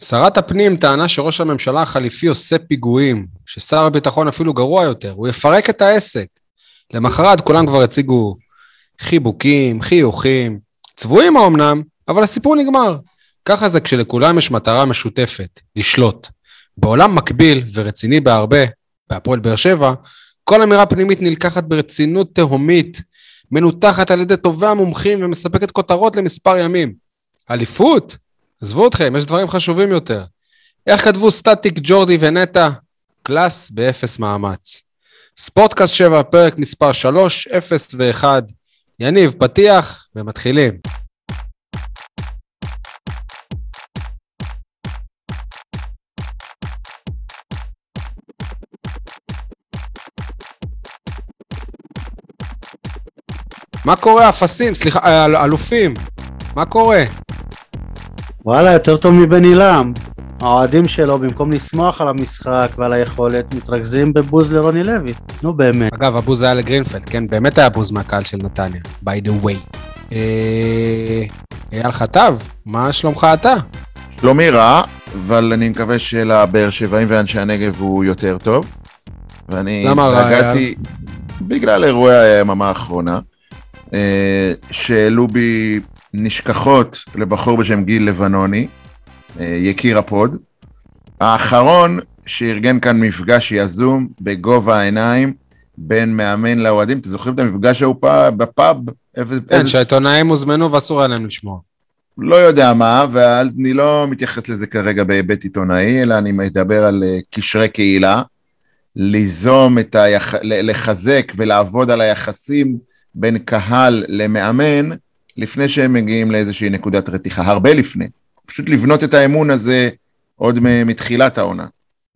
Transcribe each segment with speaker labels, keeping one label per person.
Speaker 1: שרת הפנים טענה שראש הממשלה החליפי עושה פיגועים, ששר הביטחון אפילו גרוע יותר, הוא יפרק את העסק. למחרת כולם כבר הציגו חיבוקים, חיוכים, צבועים האומנם, אבל הסיפור נגמר. ככה זה כשלכולם יש מטרה משותפת, לשלוט. בעולם מקביל ורציני בהרבה, בהפועל באר שבע, כל אמירה פנימית נלקחת ברצינות תהומית, מנותחת על ידי טובי המומחים ומספקת כותרות למספר ימים. אליפות? עזבו אתכם, יש דברים חשובים יותר. איך כתבו סטטיק, ג'ורדי ונטע? קלאס באפס מאמץ. ספורטקאסט 7, פרק מספר 3, 0 ו-1. יניב, פתיח ומתחילים. מה קורה, אפסים? סליחה, אה, אלופים. מה קורה?
Speaker 2: וואלה, יותר טוב מבן עילם. האוהדים שלו, במקום לשמוח על המשחק ועל היכולת, מתרכזים בבוז לרוני לוי. נו באמת.
Speaker 1: אגב, הבוז היה לגרינפלד, כן? באמת היה בוז מהקהל של נתניה, by the way. אה, אייל חטב, מה שלומך אתה?
Speaker 3: שלומי רע, אבל אני מקווה שלבאר שבעים ואנשי הנגב הוא יותר טוב. ואני
Speaker 1: למה רע,
Speaker 3: בגלל אירועי היממה האחרונה, אה, שהעלו בי נשכחות לבחור בשם גיל לבנוני, אה, יקיר הפוד. האחרון שארגן כאן מפגש יזום בגובה העיניים בין מאמן לאוהדים. אתם זוכרים את המפגש ההוא בפאב?
Speaker 1: כן, שהעיתונאים הוזמנו ואסור היה להם לשמוע.
Speaker 3: לא יודע מה, ואני לא מתייחס לזה כרגע בהיבט עיתונאי, אלא אני מדבר על אה, קשרי קהילה, ליזום את היח... ל- לחזק ולעבוד על היחסים בין קהל למאמן, לפני שהם מגיעים לאיזושהי נקודת רתיחה, הרבה לפני. פשוט לבנות את האמון הזה עוד מתחילת העונה.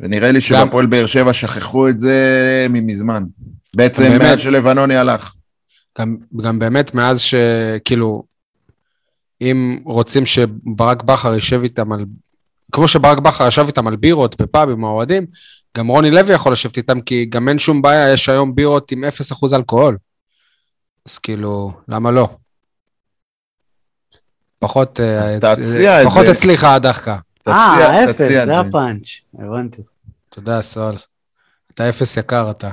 Speaker 3: ונראה לי שבהפועל באר שבע שכחו את זה מזמן. בעצם
Speaker 1: באמת.
Speaker 3: מאז שלבנוני הלך.
Speaker 1: גם, גם באמת מאז שכאילו, אם רוצים שברק בכר יישב איתם על... כמו שברק בכר ישב איתם על בירות בפאב עם האוהדים, גם רוני לוי יכול לשבת איתם, כי גם אין שום בעיה, יש היום בירות עם 0% אלכוהול. אז כאילו, למה לא? פחות, אה, פחות
Speaker 3: זה.
Speaker 1: הצליחה הדחקה.
Speaker 2: אה, אפס, זה הפאנץ'. הבנתי.
Speaker 1: תודה, סול. אתה אפס יקר אתה.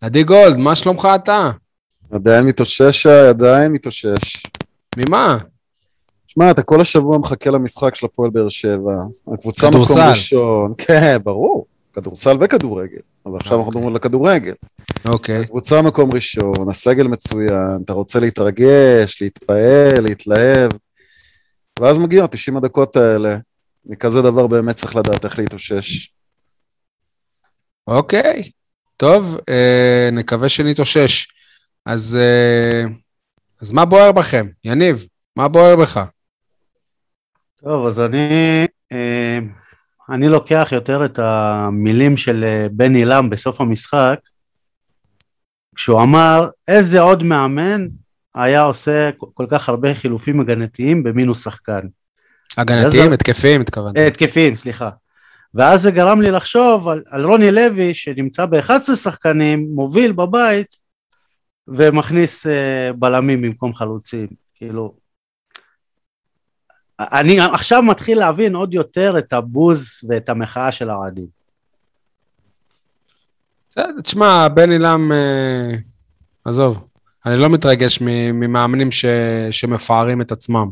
Speaker 1: עדי גולד, מה שלומך אתה?
Speaker 4: עדיין מתאושש, שי, עדיין מתאושש.
Speaker 1: ממה?
Speaker 4: שמע, אתה כל השבוע מחכה למשחק של הפועל באר שבע. הקבוצה מקום
Speaker 1: כדורסל.
Speaker 4: ראשון. כן, ברור. כדורסל וכדורגל. אבל עכשיו אנחנו
Speaker 1: אוקיי.
Speaker 4: מדברים על הכדורגל.
Speaker 1: אוקיי.
Speaker 4: קבוצה מקום ראשון, הסגל מצוין, אתה רוצה להתרגש, להתפעל, להתלהב. ואז מגיעות 90 הדקות האלה. מכזה דבר באמת צריך לדעת איך להתאושש.
Speaker 1: אוקיי, טוב, אה, נקווה שנתאושש. אז, אה, אז מה בוער בכם? יניב, מה בוער בך?
Speaker 2: טוב, אז אני, אה, אני לוקח יותר את המילים של אה, בן עילם בסוף המשחק, כשהוא אמר, איזה עוד מאמן היה עושה כל- כך הרבה חילופים הגנתיים במינוס שחקן.
Speaker 1: הגנתיים, התקפיים, התכוונתי.
Speaker 2: אה, התקפים, סליחה. ואז זה גרם לי לחשוב על, על רוני לוי, שנמצא ב-11 שחקנים, מוביל בבית, ומכניס אה, בלמים במקום חלוצים. כאילו, אני עכשיו מתחיל להבין עוד יותר את הבוז ואת המחאה של האוהדים.
Speaker 1: בסדר, תשמע, בן עילם, אה, עזוב, אני לא מתרגש מ- ממאמנים ש, שמפארים את עצמם.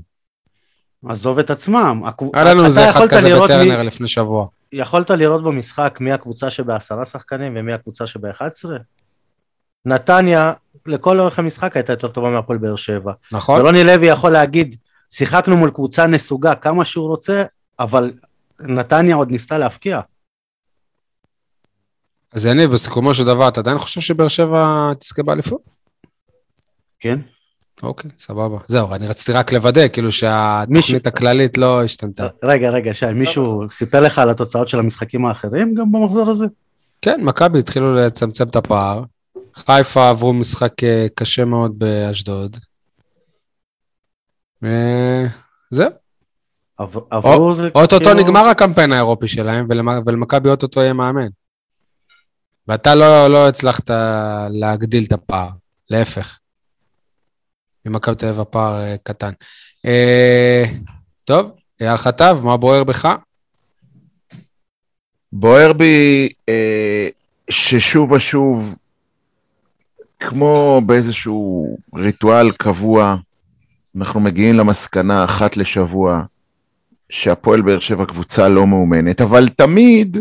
Speaker 2: עזוב את עצמם.
Speaker 1: היה לנו איזה אחד כזה
Speaker 2: מי-
Speaker 1: בטרנר לפני שבוע.
Speaker 2: יכולת לראות במשחק מי הקבוצה שבעשרה שחקנים ומי הקבוצה שב-11? נתניה, לכל אורך המשחק הייתה יותר טובה מהפועל באר שבע.
Speaker 1: נכון?
Speaker 2: ורוני לוי יכול להגיד, שיחקנו מול קבוצה נסוגה כמה שהוא רוצה, אבל נתניה עוד ניסתה להפקיע.
Speaker 1: אז יניב, בסיכומו של דבר, אתה עדיין חושב שבאר שבע תזכה באליפות?
Speaker 2: כן?
Speaker 1: אוקיי, סבבה. זהו, אני רציתי רק לוודא, כאילו שהתוכנית הכללית לא השתנתה.
Speaker 2: רגע, רגע, שי, מישהו סיפר לך על התוצאות של המשחקים האחרים גם במחזור הזה?
Speaker 1: כן, מכבי התחילו לצמצם את הפער. חיפה עברו משחק אה, קשה מאוד באשדוד. וזהו.
Speaker 2: עב- עברו זה
Speaker 1: אוטוטו
Speaker 2: כאילו-
Speaker 1: נגמר הקמפיין האירופי שלהם, ולמ- ולמכבי אוטוטו יהיה מאמן. ואתה לא, לא הצלחת להגדיל את הפער, להפך. ממכבי תל אביב הפער אה, קטן. אה, טוב, אייל חטב, מה בוער בך?
Speaker 3: בוער בי אה, ששוב ושוב, כמו באיזשהו ריטואל קבוע, אנחנו מגיעים למסקנה אחת לשבוע שהפועל באר שבע קבוצה לא מאומנת, אבל תמיד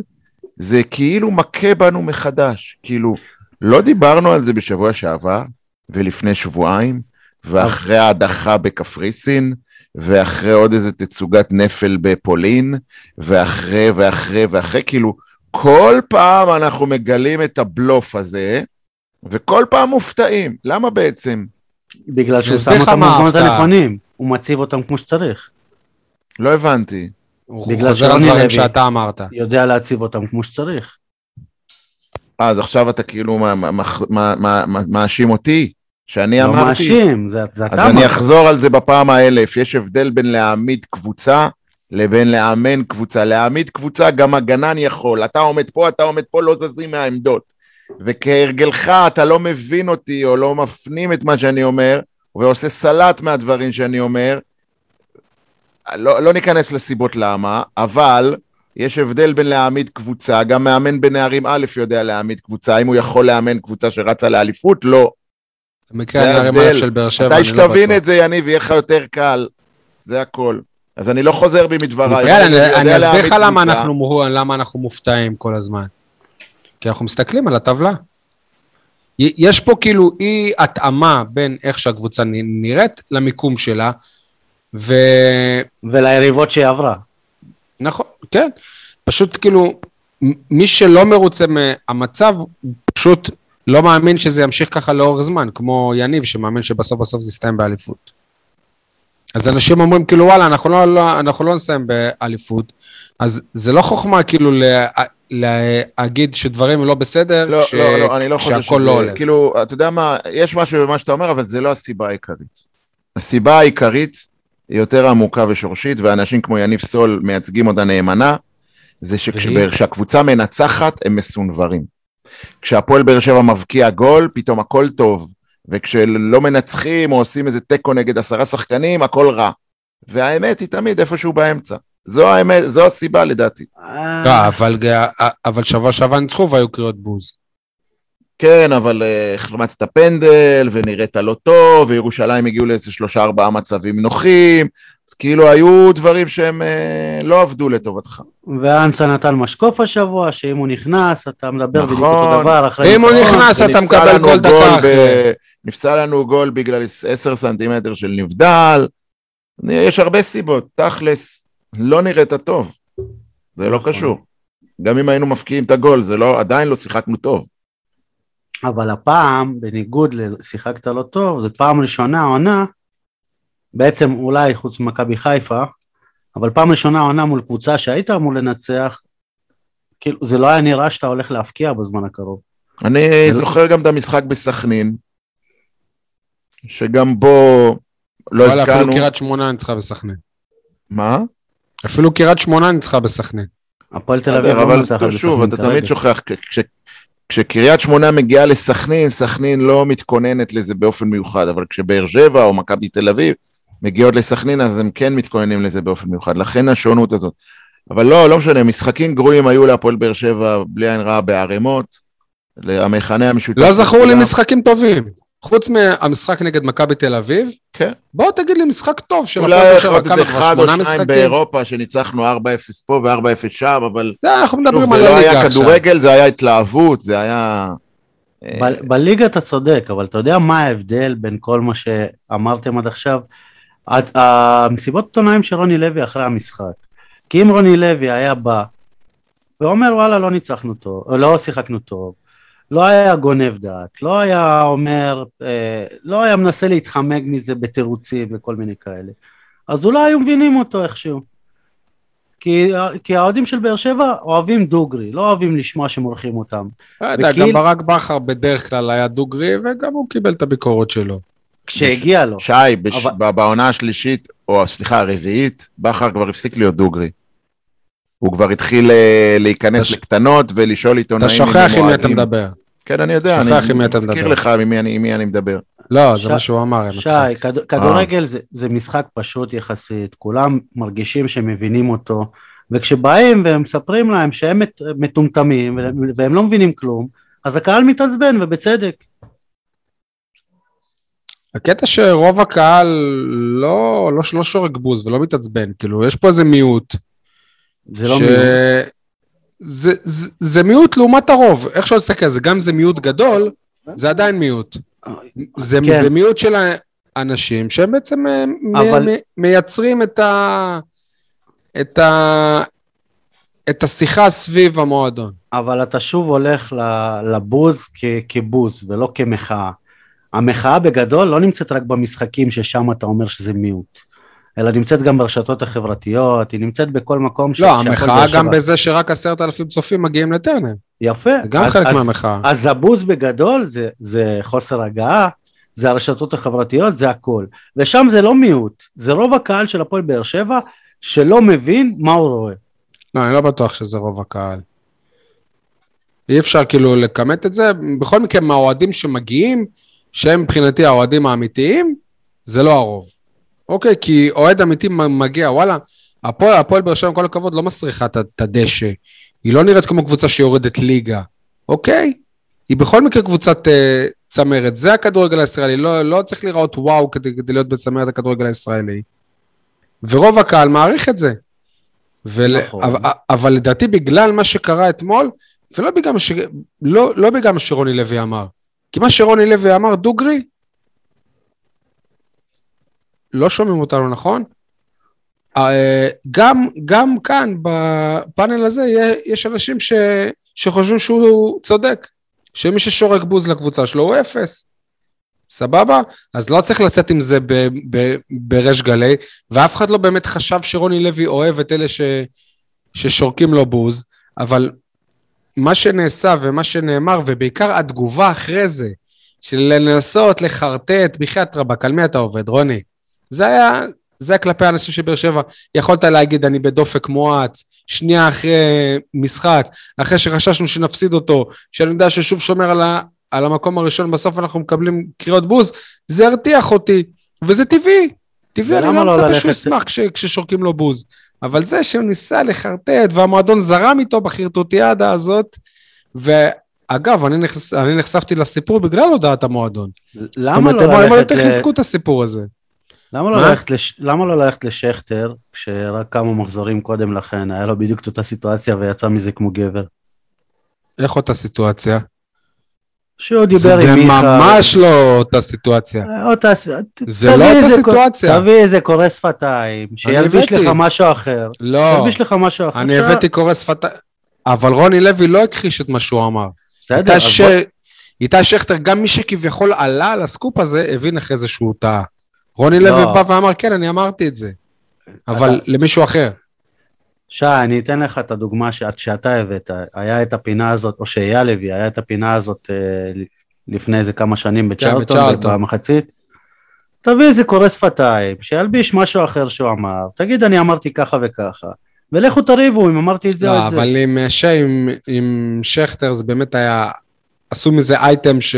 Speaker 3: זה כאילו מכה בנו מחדש. כאילו, לא דיברנו על זה בשבוע שעבר ולפני שבועיים, ואחרי ההדחה בקפריסין, ואחרי עוד איזה תצוגת נפל בפולין, ואחרי ואחרי ואחרי, כאילו, כל פעם אנחנו מגלים את הבלוף הזה, וכל פעם מופתעים. למה בעצם?
Speaker 2: בגלל שהוא שם אותם במקומות. הנכונים, הוא מציב אותם כמו שצריך.
Speaker 3: לא הבנתי.
Speaker 1: הוא
Speaker 2: בגלל
Speaker 1: חוזר על
Speaker 2: שרוני
Speaker 1: דברים
Speaker 2: לוי.
Speaker 1: שאתה אמרת.
Speaker 2: יודע להציב אותם כמו שצריך.
Speaker 3: אז עכשיו אתה כאילו מאשים אותי? שאני
Speaker 2: לא
Speaker 3: אמרתי?
Speaker 2: מאשים, זה זה
Speaker 3: אז
Speaker 2: אתה
Speaker 3: אני
Speaker 2: אמרת.
Speaker 3: אחזור על זה בפעם האלף. יש הבדל בין להעמיד קבוצה לבין לאמן קבוצה. להעמיד קבוצה גם הגנן יכול. אתה עומד פה, אתה עומד פה, לא זזים מהעמדות. וכהרגלך אתה לא מבין אותי או לא מפנים את מה שאני אומר, ועושה סלט מהדברים שאני אומר. לא, לא ניכנס לסיבות למה, אבל יש הבדל בין להעמיד קבוצה, גם מאמן בנערים א' יודע להעמיד קבוצה, אם הוא יכול לאמן קבוצה שרצה לאליפות, לא.
Speaker 1: במקרה הנערים. האלה של באר שבע,
Speaker 3: מתי
Speaker 1: אני לא
Speaker 3: שתבין
Speaker 1: בטוח.
Speaker 3: את זה, יניב, יהיה לך יותר קל. זה הכל. אז אני לא חוזר בי מדבריי. אני
Speaker 1: אני-
Speaker 3: יודע
Speaker 1: אני אסביר לך למה. אנחנו מופתעים כל הזמן. כי אנחנו מסתכלים על הטבלה. יש פה כאילו אי התאמה בין איך שהקבוצה נראית למיקום שלה, ונכון,
Speaker 2: וליריבות שהיא עברה.
Speaker 1: כן, פשוט כאילו, מי שלא מרוצה מהמצב, פשוט לא מאמין שזה ימשיך ככה לאורך זמן, כמו יניב שמאמין שבסוף בסוף זה יסתיים באליפות. אז אנשים אומרים כאילו וואלה, אנחנו לא, לא, אנחנו לא נסיים באליפות, אז זה לא חוכמה כאילו לה, להגיד שדברים לא בסדר,
Speaker 3: לא,
Speaker 1: ש...
Speaker 3: לא, לא, אני לא חושב
Speaker 1: שהכל לא הולך.
Speaker 3: כאילו, אתה יודע מה, יש משהו במה שאתה אומר, אבל זה לא הסיבה העיקרית. הסיבה העיקרית היא יותר עמוקה ושורשית, ואנשים כמו יניב סול מייצגים אותה נאמנה, זה? שכשהקבוצה מנצחת, הם מסונברים. כשהפועל באר שבע מבקיע גול, פתאום הכל טוב. וכשלא מנצחים או עושים איזה תיקו נגד עשרה שחקנים, הכל רע. והאמת היא תמיד איפשהו באמצע. זו האמת, זו הסיבה לדעתי.
Speaker 1: לא, אבל, אבל שבוע שעבר ניצחו והיו קריאות בוז.
Speaker 3: כן, אבל אה, החמצת פנדל, ונראית לא טוב, וירושלים הגיעו לאיזה שלושה ארבעה מצבים נוחים, אז כאילו היו דברים שהם אה, לא עבדו לטובתך.
Speaker 2: ואנסה נתן משקוף השבוע, שאם הוא נכנס, אתה מדבר בדיוק
Speaker 3: נכון.
Speaker 2: אותו דבר אחרי
Speaker 1: אם הוא. נכנס, אתה מקבל גול דקה אחרי.
Speaker 3: נפסל לנו גול בגלל עשר סנטימטר של נבדל, יש הרבה סיבות, תכלס, לא נראית טוב, זה לא
Speaker 2: נכון.
Speaker 3: קשור. גם אם היינו מפקיעים את הגול, זה לא, עדיין לא שיחקנו טוב.
Speaker 2: אבל הפעם, בניגוד לשיחקת לא טוב, זו פעם ראשונה עונה, בעצם אולי חוץ ממכבי חיפה, אבל פעם ראשונה עונה מול קבוצה שהיית אמור לנצח, כאילו זה לא היה נראה שאתה הולך להפקיע בזמן הקרוב.
Speaker 3: אני זוכר גם את המשחק בסכנין, שגם בו לא
Speaker 1: וואלה, אפילו
Speaker 3: הבקענו.
Speaker 1: קריית שמונה ניצחה בסכנין.
Speaker 3: מה?
Speaker 1: אפילו קריית שמונה ניצחה בסכנין.
Speaker 2: הפועל תל אביב לא
Speaker 3: אבל
Speaker 2: מנצחת
Speaker 3: שוב,
Speaker 2: בסכנין
Speaker 3: אתה
Speaker 2: כרגע.
Speaker 3: תמיד שוכח, כשקריית שמונה מגיעה לסכנין, סכנין לא מתכוננת לזה באופן מיוחד, אבל כשבאר שבע או מכבי תל אביב מגיעות לסכנין, אז הם כן מתכוננים לזה באופן מיוחד, לכן השונות הזאת. אבל לא, לא משנה, משחקים גרועים היו להפועל באר שבע בלי עין רעה בערימות, המכנה המשותף.
Speaker 1: לא זכור לי. משחקים טובים. חוץ מהמשחק נגד מכבי תל אביב,
Speaker 3: כן.
Speaker 1: בוא תגיד לי משחק טוב של הפועל באר שבע, כמה כבר
Speaker 3: אחד או
Speaker 1: שמונה
Speaker 3: שניים
Speaker 1: משחקים?
Speaker 3: באירופה שניצחנו 4-0 פה ו-4-0 שם, אבל
Speaker 1: זה, אנחנו
Speaker 3: שוב,
Speaker 1: מדברים
Speaker 3: זה
Speaker 1: על
Speaker 3: לא
Speaker 1: הליגה
Speaker 3: היה
Speaker 1: עכשיו.
Speaker 3: כדורגל, זה היה התלהבות, זה היה... אה,
Speaker 2: ב- בליגה אתה צודק, אבל אתה יודע מה ההבדל בין כל מה שאמרתם עד עכשיו? המסיבות עיתונאים של רוני לוי אחרי המשחק. כי אם רוני לוי היה בא ואומר וואלה לא ניצחנו טוב, לא שיחקנו טוב, לא היה גונב דעת, לא היה אומר, אה, לא היה מנסה להתחמק מזה בתירוצים וכל מיני כאלה, אז אולי היו מבינים אותו איכשהו. כי, כי האוהדים של באר שבע אוהבים דוגרי, לא אוהבים לשמוע שמורחים אותם.
Speaker 1: לא יודע,
Speaker 2: וקיל-
Speaker 1: גם ברק בכר בדרך כלל היה דוגרי, וגם הוא קיבל את הביקורת שלו.
Speaker 2: כשהגיע לו.
Speaker 3: שי, בש...
Speaker 2: אבל...
Speaker 3: בעונה השלישית, או סליחה, הרביעית, בכר כבר הפסיק להיות דוגרי. הוא כבר התחיל אה, להיכנס
Speaker 1: אתה ש-
Speaker 3: לקטנות ולשאול עיתונאים
Speaker 1: אתה שוכח עם מי אתה. מדבר.
Speaker 3: כן, אני יודע, אני מזכיר. לך עם מי אני, עם מי אני מדבר.
Speaker 1: לא,
Speaker 2: ש-
Speaker 1: זה מה שהוא אמר,
Speaker 2: שי. כד... כדורגל זה, זה משחק פשוט יחסית, כולם מרגישים שהם מבינים אותו, וכשבאים ומספרים להם שהם מת- מטומטמים והם לא מבינים כלום, אז הקהל מתעצבן ובצדק.
Speaker 1: הקטע שרוב הקהל לא, לא, לא שורק בוז ולא מתעצבן, כאילו, יש פה איזה מיעוט.
Speaker 2: זה לא
Speaker 1: ש...
Speaker 2: מיעוט.
Speaker 1: זה, זה, זה מיעוט לעומת הרוב, איך שלא תסתכל על זה, גם זה מיעוט גדול, זה עדיין מיעוט. זה,
Speaker 2: כן.
Speaker 1: זה מיעוט של האנשים שהם בעצם אה, מ-
Speaker 2: אבל-
Speaker 1: מ- מייצרים את ה... את ה... את השיחה סביב המועדון.
Speaker 2: אבל אתה שוב הולך ל- לבוז כ- כבוז ולא כמחאה. המחאה בגדול לא נמצאת רק במשחקים ששם אתה אומר שזה מיעוט, אלא נמצאת גם ברשתות החברתיות, היא נמצאת בכל מקום ש-
Speaker 1: לא, המחאה גם בזה שרק עשרת אלפים צופים מגיעים לטרנר.
Speaker 2: יפה.
Speaker 1: זה גם
Speaker 2: אז-
Speaker 1: חלק
Speaker 2: אז-
Speaker 1: מהמחאה.
Speaker 2: אז הבוז בגדול זה, זה חוסר הגעה, זה הרשתות החברתיות, זה הכל. ושם זה לא מיעוט, זה רוב הקהל של הפועל באר שבע שלא מבין מה הוא רואה.
Speaker 1: לא, אני לא בטוח שזה רוב הקהל. אי אפשר כאילו לכמת את זה. בכל מקרה, מהאוהדים שמגיעים, שהם מבחינתי האוהדים האמיתיים, זה לא הרוב. אוקיי? כי אוהד אמיתי מגיע, וואלה, הפועל, הפועל באר שבע, עם כל הכבוד, לא מסריחה את הדשא. היא לא נראית כמו קבוצה שיורדת ליגה, אוקיי? היא בכל מקרה קבוצת אה, צמרת. זה הכדורגל הישראלי, לא, לא צריך לראות וואו כדי, כדי להיות בצמרת הכדורגל הישראלי. ורוב הקהל מעריך את זה. ול...
Speaker 2: נכון.
Speaker 1: אבל, אבל לדעתי בגלל מה שקרה אתמול, ולא בגלל ש... לא, לא בגלל מה שרוני לוי אמר. כי מה שרוני לוי אמר, דוגרי, לא שומעים אותנו, נכון? אה, גם, גם כאן, בפאנל הזה, יש אנשים ש... שחושבים שהוא צודק, שמי ששורק בוז לקבוצה שלו הוא אפס. סבבה? אז לא צריך לצאת עם זה ב- ב- בריש גלי, ואף אחד לא באמת חשב שרוני לוי אוהב את אלה ש... ששורקים לו בוז, אבל מה שנעשה ומה שנאמר, ובעיקר התגובה אחרי זה, של לנסות לחרטט, בחייאת רבאק, על מי אתה עובד, רוני? זה היה, זה היה כלפי האנשים של באר שבע. יכולת להגיד, אני בדופק מואץ, שנייה אחרי משחק, אחרי שחששנו שנפסיד אותו, שאני יודע ששוב שומר על, ה, על המקום הראשון, בסוף אנחנו מקבלים קריאות בוז, זה הרתיח אותי, וזה טבעי. טבעי, אני לא
Speaker 2: לא
Speaker 1: מצפה
Speaker 2: ללכת-
Speaker 1: שהוא ישמח כש, כששורקים לו בוז. אבל זה שהוא ניסה לחרטט, והמועדון זרם איתו בחרטוטיאדה הזאת, ואגב, אני, נחש, אני נחשפתי לסיפור בגלל הודעת המועדון.
Speaker 2: למה לא
Speaker 1: זאת אומרת, הם- הם
Speaker 2: ללכת
Speaker 1: יותר
Speaker 2: ל...
Speaker 1: חיזקו את הסיפור הזה.
Speaker 2: למה לא,
Speaker 1: מה?
Speaker 2: ללכת לש... למה לא ללכת לשכטר, כשרק כמה מחזורים קודם לכן היה לו בדיוק את אותה סיטואציה ויצא מזה כמו גבר?
Speaker 1: איך אותה סיטואציה?
Speaker 2: שהוא
Speaker 1: זה
Speaker 2: דיבר עם מיכה.
Speaker 1: ממש לא אותה סיטואציה.
Speaker 2: אותה... ס-
Speaker 1: זה לא אותה סיטואציה.
Speaker 2: תביא איזה קורא שפתיים, שילביש. לך משהו אחר.
Speaker 1: לא,
Speaker 2: ילביש לך משהו אחר.
Speaker 1: אני הבאתי קורא שפתיים. אבל רוני לוי לא הכחיש את מה שהוא אמר.
Speaker 2: בסדר,
Speaker 1: איתי שכטר, גם מי שכביכול עלה על הסקופ הזה, הבין אחרי זה שהוא טעה. רוני
Speaker 2: לא.
Speaker 1: לוי בא ואמר, כן, אני אמרתי את זה. אבל למישהו אחר.
Speaker 2: שי, אני אתן לך את הדוגמה שאת, שאתה הבאת, היה את הפינה הזאת, או שאייל הביא, היה את הפינה הזאת אה, לפני איזה כמה שנים בצ'רלטון,
Speaker 1: בצ'רלטון.
Speaker 2: במחצית. תביא איזה קורא שפתיים, שילביש משהו אחר שהוא אמר, תגיד אני אמרתי ככה וככה, ולכו תריבו אם אמרתי את זה או
Speaker 1: לא,
Speaker 2: את זה.
Speaker 1: אבל עם שי, עם, עם שכטר זה באמת היה, עשו מזה אייטם ש...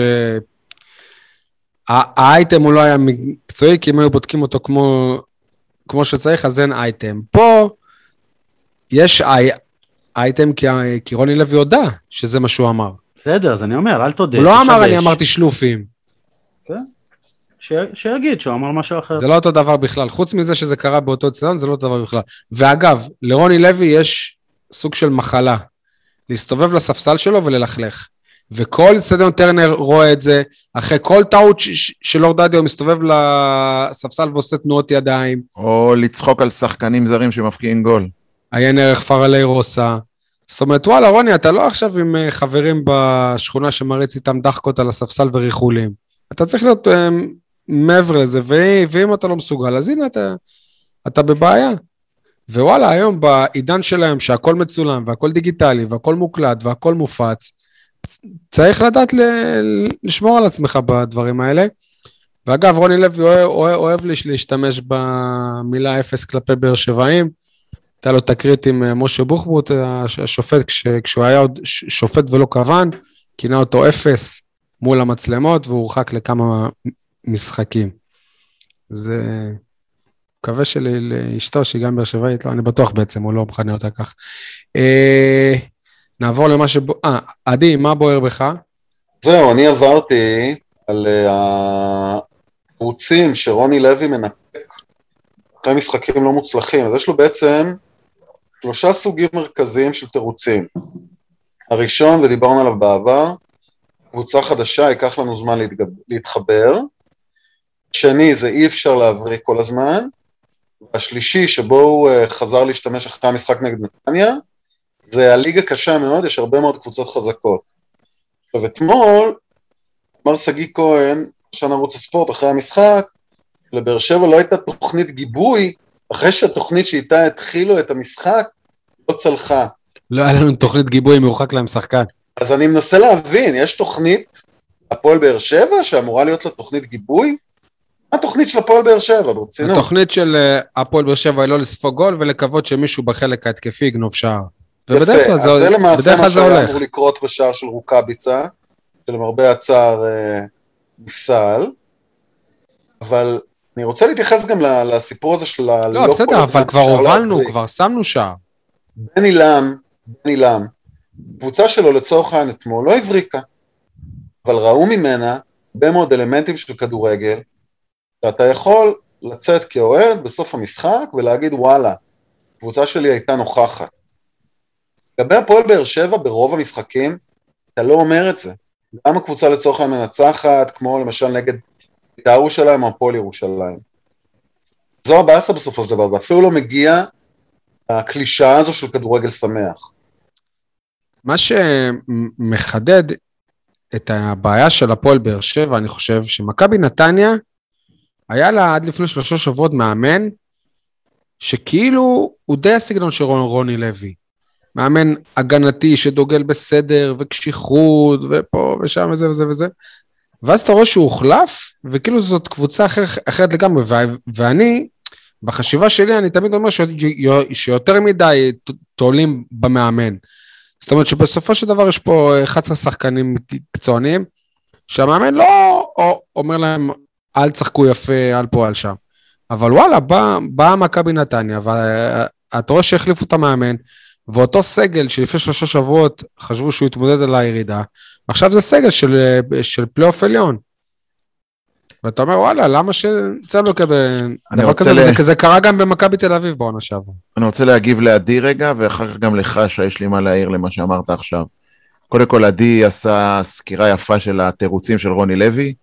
Speaker 1: האייטם הוא לא היה מקצועי, כי אם היו בודקים אותו כמו, כמו שצריך, אז אין אייטם. פה יש אי, אייטם כי, כי רוני לוי הודה שזה מה שהוא אמר.
Speaker 2: בסדר, אז אני אומר, אל תודה.
Speaker 1: הוא לא אמר. אני אמרתי שלופים.
Speaker 2: ש... שיגיד שהוא אמר משהו אחר.
Speaker 1: זה לא אותו דבר בכלל. חוץ מזה שזה קרה באותו אצטדיון, זה לא אותו דבר בכלל. ואגב, לרוני לוי יש סוג של מחלה. להסתובב לספסל שלו וללכלך. וכל אצטדיון טרנר רואה את זה, אחרי כל טעות ש- ש- של אור דדיו מסתובב לספסל ועושה תנועות ידיים,
Speaker 3: או לצחוק על שחקנים זרים שמפקיעים גול.
Speaker 1: עיין ערך פרלי רוסה. זאת אומרת, וואלה, רוני, אתה לא עכשיו עם אה, חברים בשכונה שמריץ איתם דחקות על הספסל וריחולים. אתה צריך להיות אה, מעבר לזה, ו- ואם אתה לא מסוגל, אז הנה אתה, אתה בבעיה. ווואלה, היום בעידן שלהם שהכל מצולם והכל דיגיטלי והכל מוקלט והכל מופץ, צריך לדעת ל- לשמור על עצמך בדברים האלה. ואגב, רוני לוי אוהב, אוהב, אוהב להשתמש במילה אפס כלפי באר שבעים. הייתה לו תקרית עם אה, משה בוחבוט, הש- השופט, כש, כשהוא היה עוד שופט ולא כוון, כינה אותו אפס מול המצלמות והוא הורחק לכמה משחקים. זה... מקווה שלאשתו, שהיא גם באר שבעית, לא, אני בטוח בעצם, הוא לא מכנה אותה כך. אה, נעבור למה שבו... אה, עדי, מה בוער בך?
Speaker 4: זהו, אני עברתי על אה, הקבוצים שרוני לוי מנפק אחרי משחקים לא מוצלחים, אז יש לו בעצם שלושה סוגים מרכזיים של תירוצים. הראשון, ודיברנו עליו בעבר, קבוצה חדשה, ייקח לנו זמן להתגב... להתחבר. שני, זה אי אפשר להבריא כל הזמן. והשלישי, שבו הוא uh, חזר להשתמש אחרי המשחק נגד נתניה, זה הליגה קשה מאוד, יש הרבה מאוד קבוצות חזקות. עכשיו אתמול, אמר שגיא כהן, ראשון ערוץ הספורט, אחרי המשחק, לבאר שבע לא הייתה תוכנית גיבוי, אחרי שהתוכנית שאיתה התחילו את המשחק, לא צלחה.
Speaker 1: לא היה לנו תוכנית גיבוי, מורחק להם שחקן.
Speaker 4: אז אני מנסה להבין, יש תוכנית הפועל באר שבע שאמורה להיות לה תוכנית גיבוי? מה התוכנית של הפועל באר שבע, ברצינות?
Speaker 1: התוכנית של אה, הפועל באר שבע היא לא לספוג גול ולקוות שמישהו בחלק ההתקפי יגנוב שער. ובדרך כלל
Speaker 4: יפה, אז זה למעשה
Speaker 1: בדרך
Speaker 4: מה
Speaker 1: זה
Speaker 4: שהיה
Speaker 1: הולך.
Speaker 4: אמור לקרות בשער של רוקאביצה, שלמרבה הצער אה, נפסל, אבל אני רוצה להתייחס גם לסיפור הזה של ה...
Speaker 1: לא, בסדר,
Speaker 4: כל
Speaker 1: אבל כבר הובלנו. כבר שמנו שער.
Speaker 4: בן עילם, בן עילם, קבוצה שלו לצורך העניין אתמול לא הבריקה, אבל ראו ממנה הרבה מאוד אלמנטים של כדורגל, שאתה יכול לצאת כאוהד בסוף המשחק ולהגיד וואלה, הקבוצה שלי הייתה נוכחת. לגבי הפועל באר שבע ברוב המשחקים, אתה לא אומר את זה. גם הקבוצה לצורך העניין מנצחת, כמו למשל נגד בית"ר ירושלים או הפועל ירושלים. זו הבאסה בסופו של דבר, זה אפילו לא מגיע הקלישאה הזו של כדורגל שמח.
Speaker 1: מה שמחדד את הבעיה של הפועל באר שבע, אני חושב, שמכבי נתניה, היה לה עד לפני שלושה שבועות מאמן, שכאילו הוא די הסגנון של רוני לוי. מאמן הגנתי שדוגל בסדר וקשיחות ופה ושם וזה וזה וזה. ואז אתה רואה שהוא הוחלף, וכאילו זאת קבוצה אחר, אחרת לגמרי, ו- ואני, בחשיבה שלי, אני תמיד אומר ש- שיותר מדי תולים במאמן. זאת אומרת שבסופו של דבר יש פה 11 שחקנים מקצוענים, שהמאמן לא אומר להם, אל תשחקו יפה, אל פה, אל שם. אבל וואלה, באה בא מכבי נתניה, ואתה רואה שהחליפו את המאמן, ואותו סגל שלפני שלושה שבועות חשבו שהוא יתמודד על הירידה, עכשיו זה סגל של, של פלייאוף עליון. ואתה אומר, וואלה, למה שיצא לו כזה דבר כזה,
Speaker 3: ל-
Speaker 1: וזה כזה קרה גם במכבי תל אביב בעונה שעברה.
Speaker 3: אני רוצה להגיב לעדי רגע, ואחר כך גם לך, שיש לי מה להעיר למה שאמרת עכשיו. קודם כל, עדי עשה סקירה יפה של התירוצים של רוני לוי.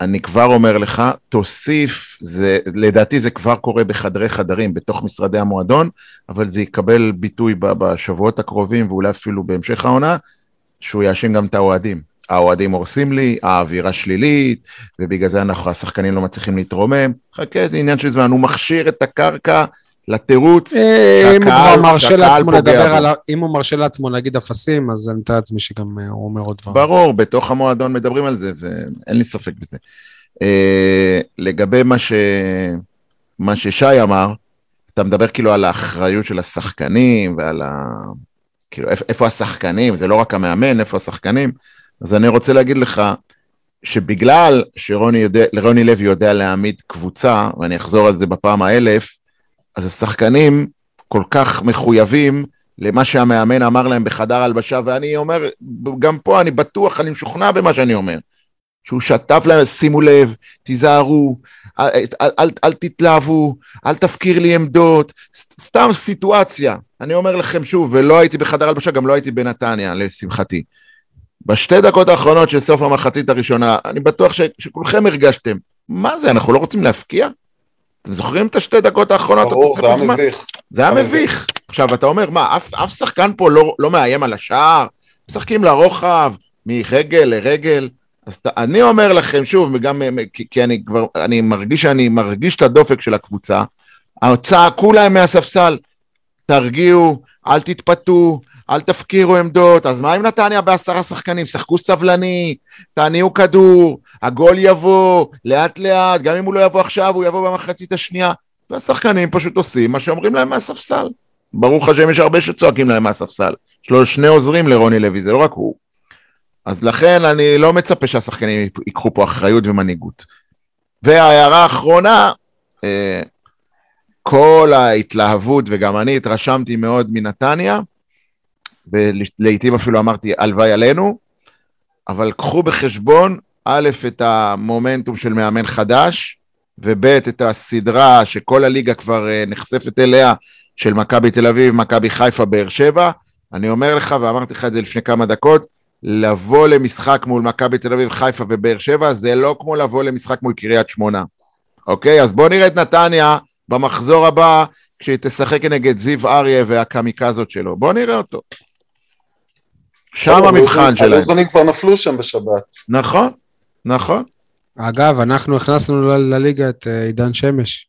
Speaker 3: אני כבר אומר לך, תוסיף, זה, לדעתי זה כבר קורה בחדרי חדרים, בתוך משרדי המועדון, אבל זה יקבל ביטוי בשבועות הקרובים, ואולי אפילו בהמשך העונה, שהוא יאשים גם את האוהדים. האוהדים הורסים לי, האווירה שלילית, ובגלל זה אנחנו, השחקנים לא מצליחים להתרומם. חכה, זה עניין של זמן, הוא מכשיר את הקרקע לתירוץ.
Speaker 1: אה, הוא מרשה
Speaker 3: שהקהל
Speaker 1: לעצמו
Speaker 3: פוגע
Speaker 1: לדבר
Speaker 3: בו.
Speaker 1: על, אם הוא מרשה לעצמו להגיד אפסים, אז אני מתאר לעצמי שגם אה, הוא אומר עוד דברים.
Speaker 3: ברור, בתוך המועדון מדברים על זה, ואין לי ספק בזה. אה, לגבי מה, ש... מה ששי אמר, אתה מדבר כאילו על האחריות של השחקנים ועל ה... כאילו, איפ- איפה השחקנים, זה לא רק המאמן, איפה השחקנים. אז אני רוצה להגיד לך, שבגלל שרוני יודע, לוי יודע להעמיד קבוצה, ואני אחזור על זה בפעם האלף, אז השחקנים כל כך מחויבים למה שהמאמן אמר להם בחדר הלבשה, ואני אומר, גם פה אני בטוח, אני משוכנע במה שאני אומר, שהוא שטף להם, שימו לב, תיזהרו, אל, אל, אל, אל תתלהבו, אל תפקיר לי עמדות, סתם סיטואציה. אני אומר לכם שוב, ולא הייתי בחדר הלבשה, גם לא הייתי בנתניה, לשמחתי. בשתי דקות האחרונות של סוף המחצית הראשונה, אני בטוח ש, שכולכם הרגשתם, מה זה, אנחנו לא רוצים להפקיע? אתם זוכרים את השתי דקות האחרונות?
Speaker 4: ברור, זה היה? מביך.
Speaker 3: זה היה מביך. עכשיו, אתה אומר, מה, אף, אף שחקן פה לא, לא מאיים על השער? משחקים לרוחב, מרגל לרגל. אז ת, אני אומר לכם, שוב, וגם כי, כי אני כבר, אני מרגיש שאני מרגיש את הדופק של הקבוצה, צעקו להם מהספסל, תרגיעו, אל תתפתו, אל תפקירו עמדות, אז מה אם נתניה בעשרה שחקנים? שחקו סבלני, תניעו כדור, הגול יבוא, לאט לאט, גם אם הוא לא יבוא עכשיו, הוא יבוא במחצית השנייה. והשחקנים פשוט עושים מה שאומרים להם מהספסל. ברוך השם, יש הרבה שצועקים להם מהספסל. יש לו שני עוזרים לרוני לוי, זה לא רק הוא. אז לכן אני לא מצפה שהשחקנים ייקחו פה אחריות ומנהיגות. וההערה האחרונה, אה, כל ההתלהבות, וגם אני התרשמתי מאוד מנתניה, ולעיתים אפילו אמרתי, הלוואי עלינו, אבל קחו בחשבון, א', את המומנטום של מאמן חדש, וב', את הסדרה שכל הליגה כבר אה, נחשפת אליה, של מכבי תל אביב, מכבי חיפה, באר שבע. אני אומר לך, ואמרתי לך את זה לפני כמה דקות, לבוא למשחק מול מכבי תל אביב, חיפה ובאר שבע, זה לא כמו לבוא למשחק מול קריית שמונה. אוקיי? אז בואו נראה את נתניה במחזור הבא, כשהיא תשחק נגד זיו אריה והקמיקזות שלו. בואו נראה אותו. שם המבחן שלהם.
Speaker 4: הלוזונים כבר נפלו שם בשבת.
Speaker 3: נכון, נכון.
Speaker 1: אגב, אנחנו הכנסנו ל- לליגה את אה, עידן שמש.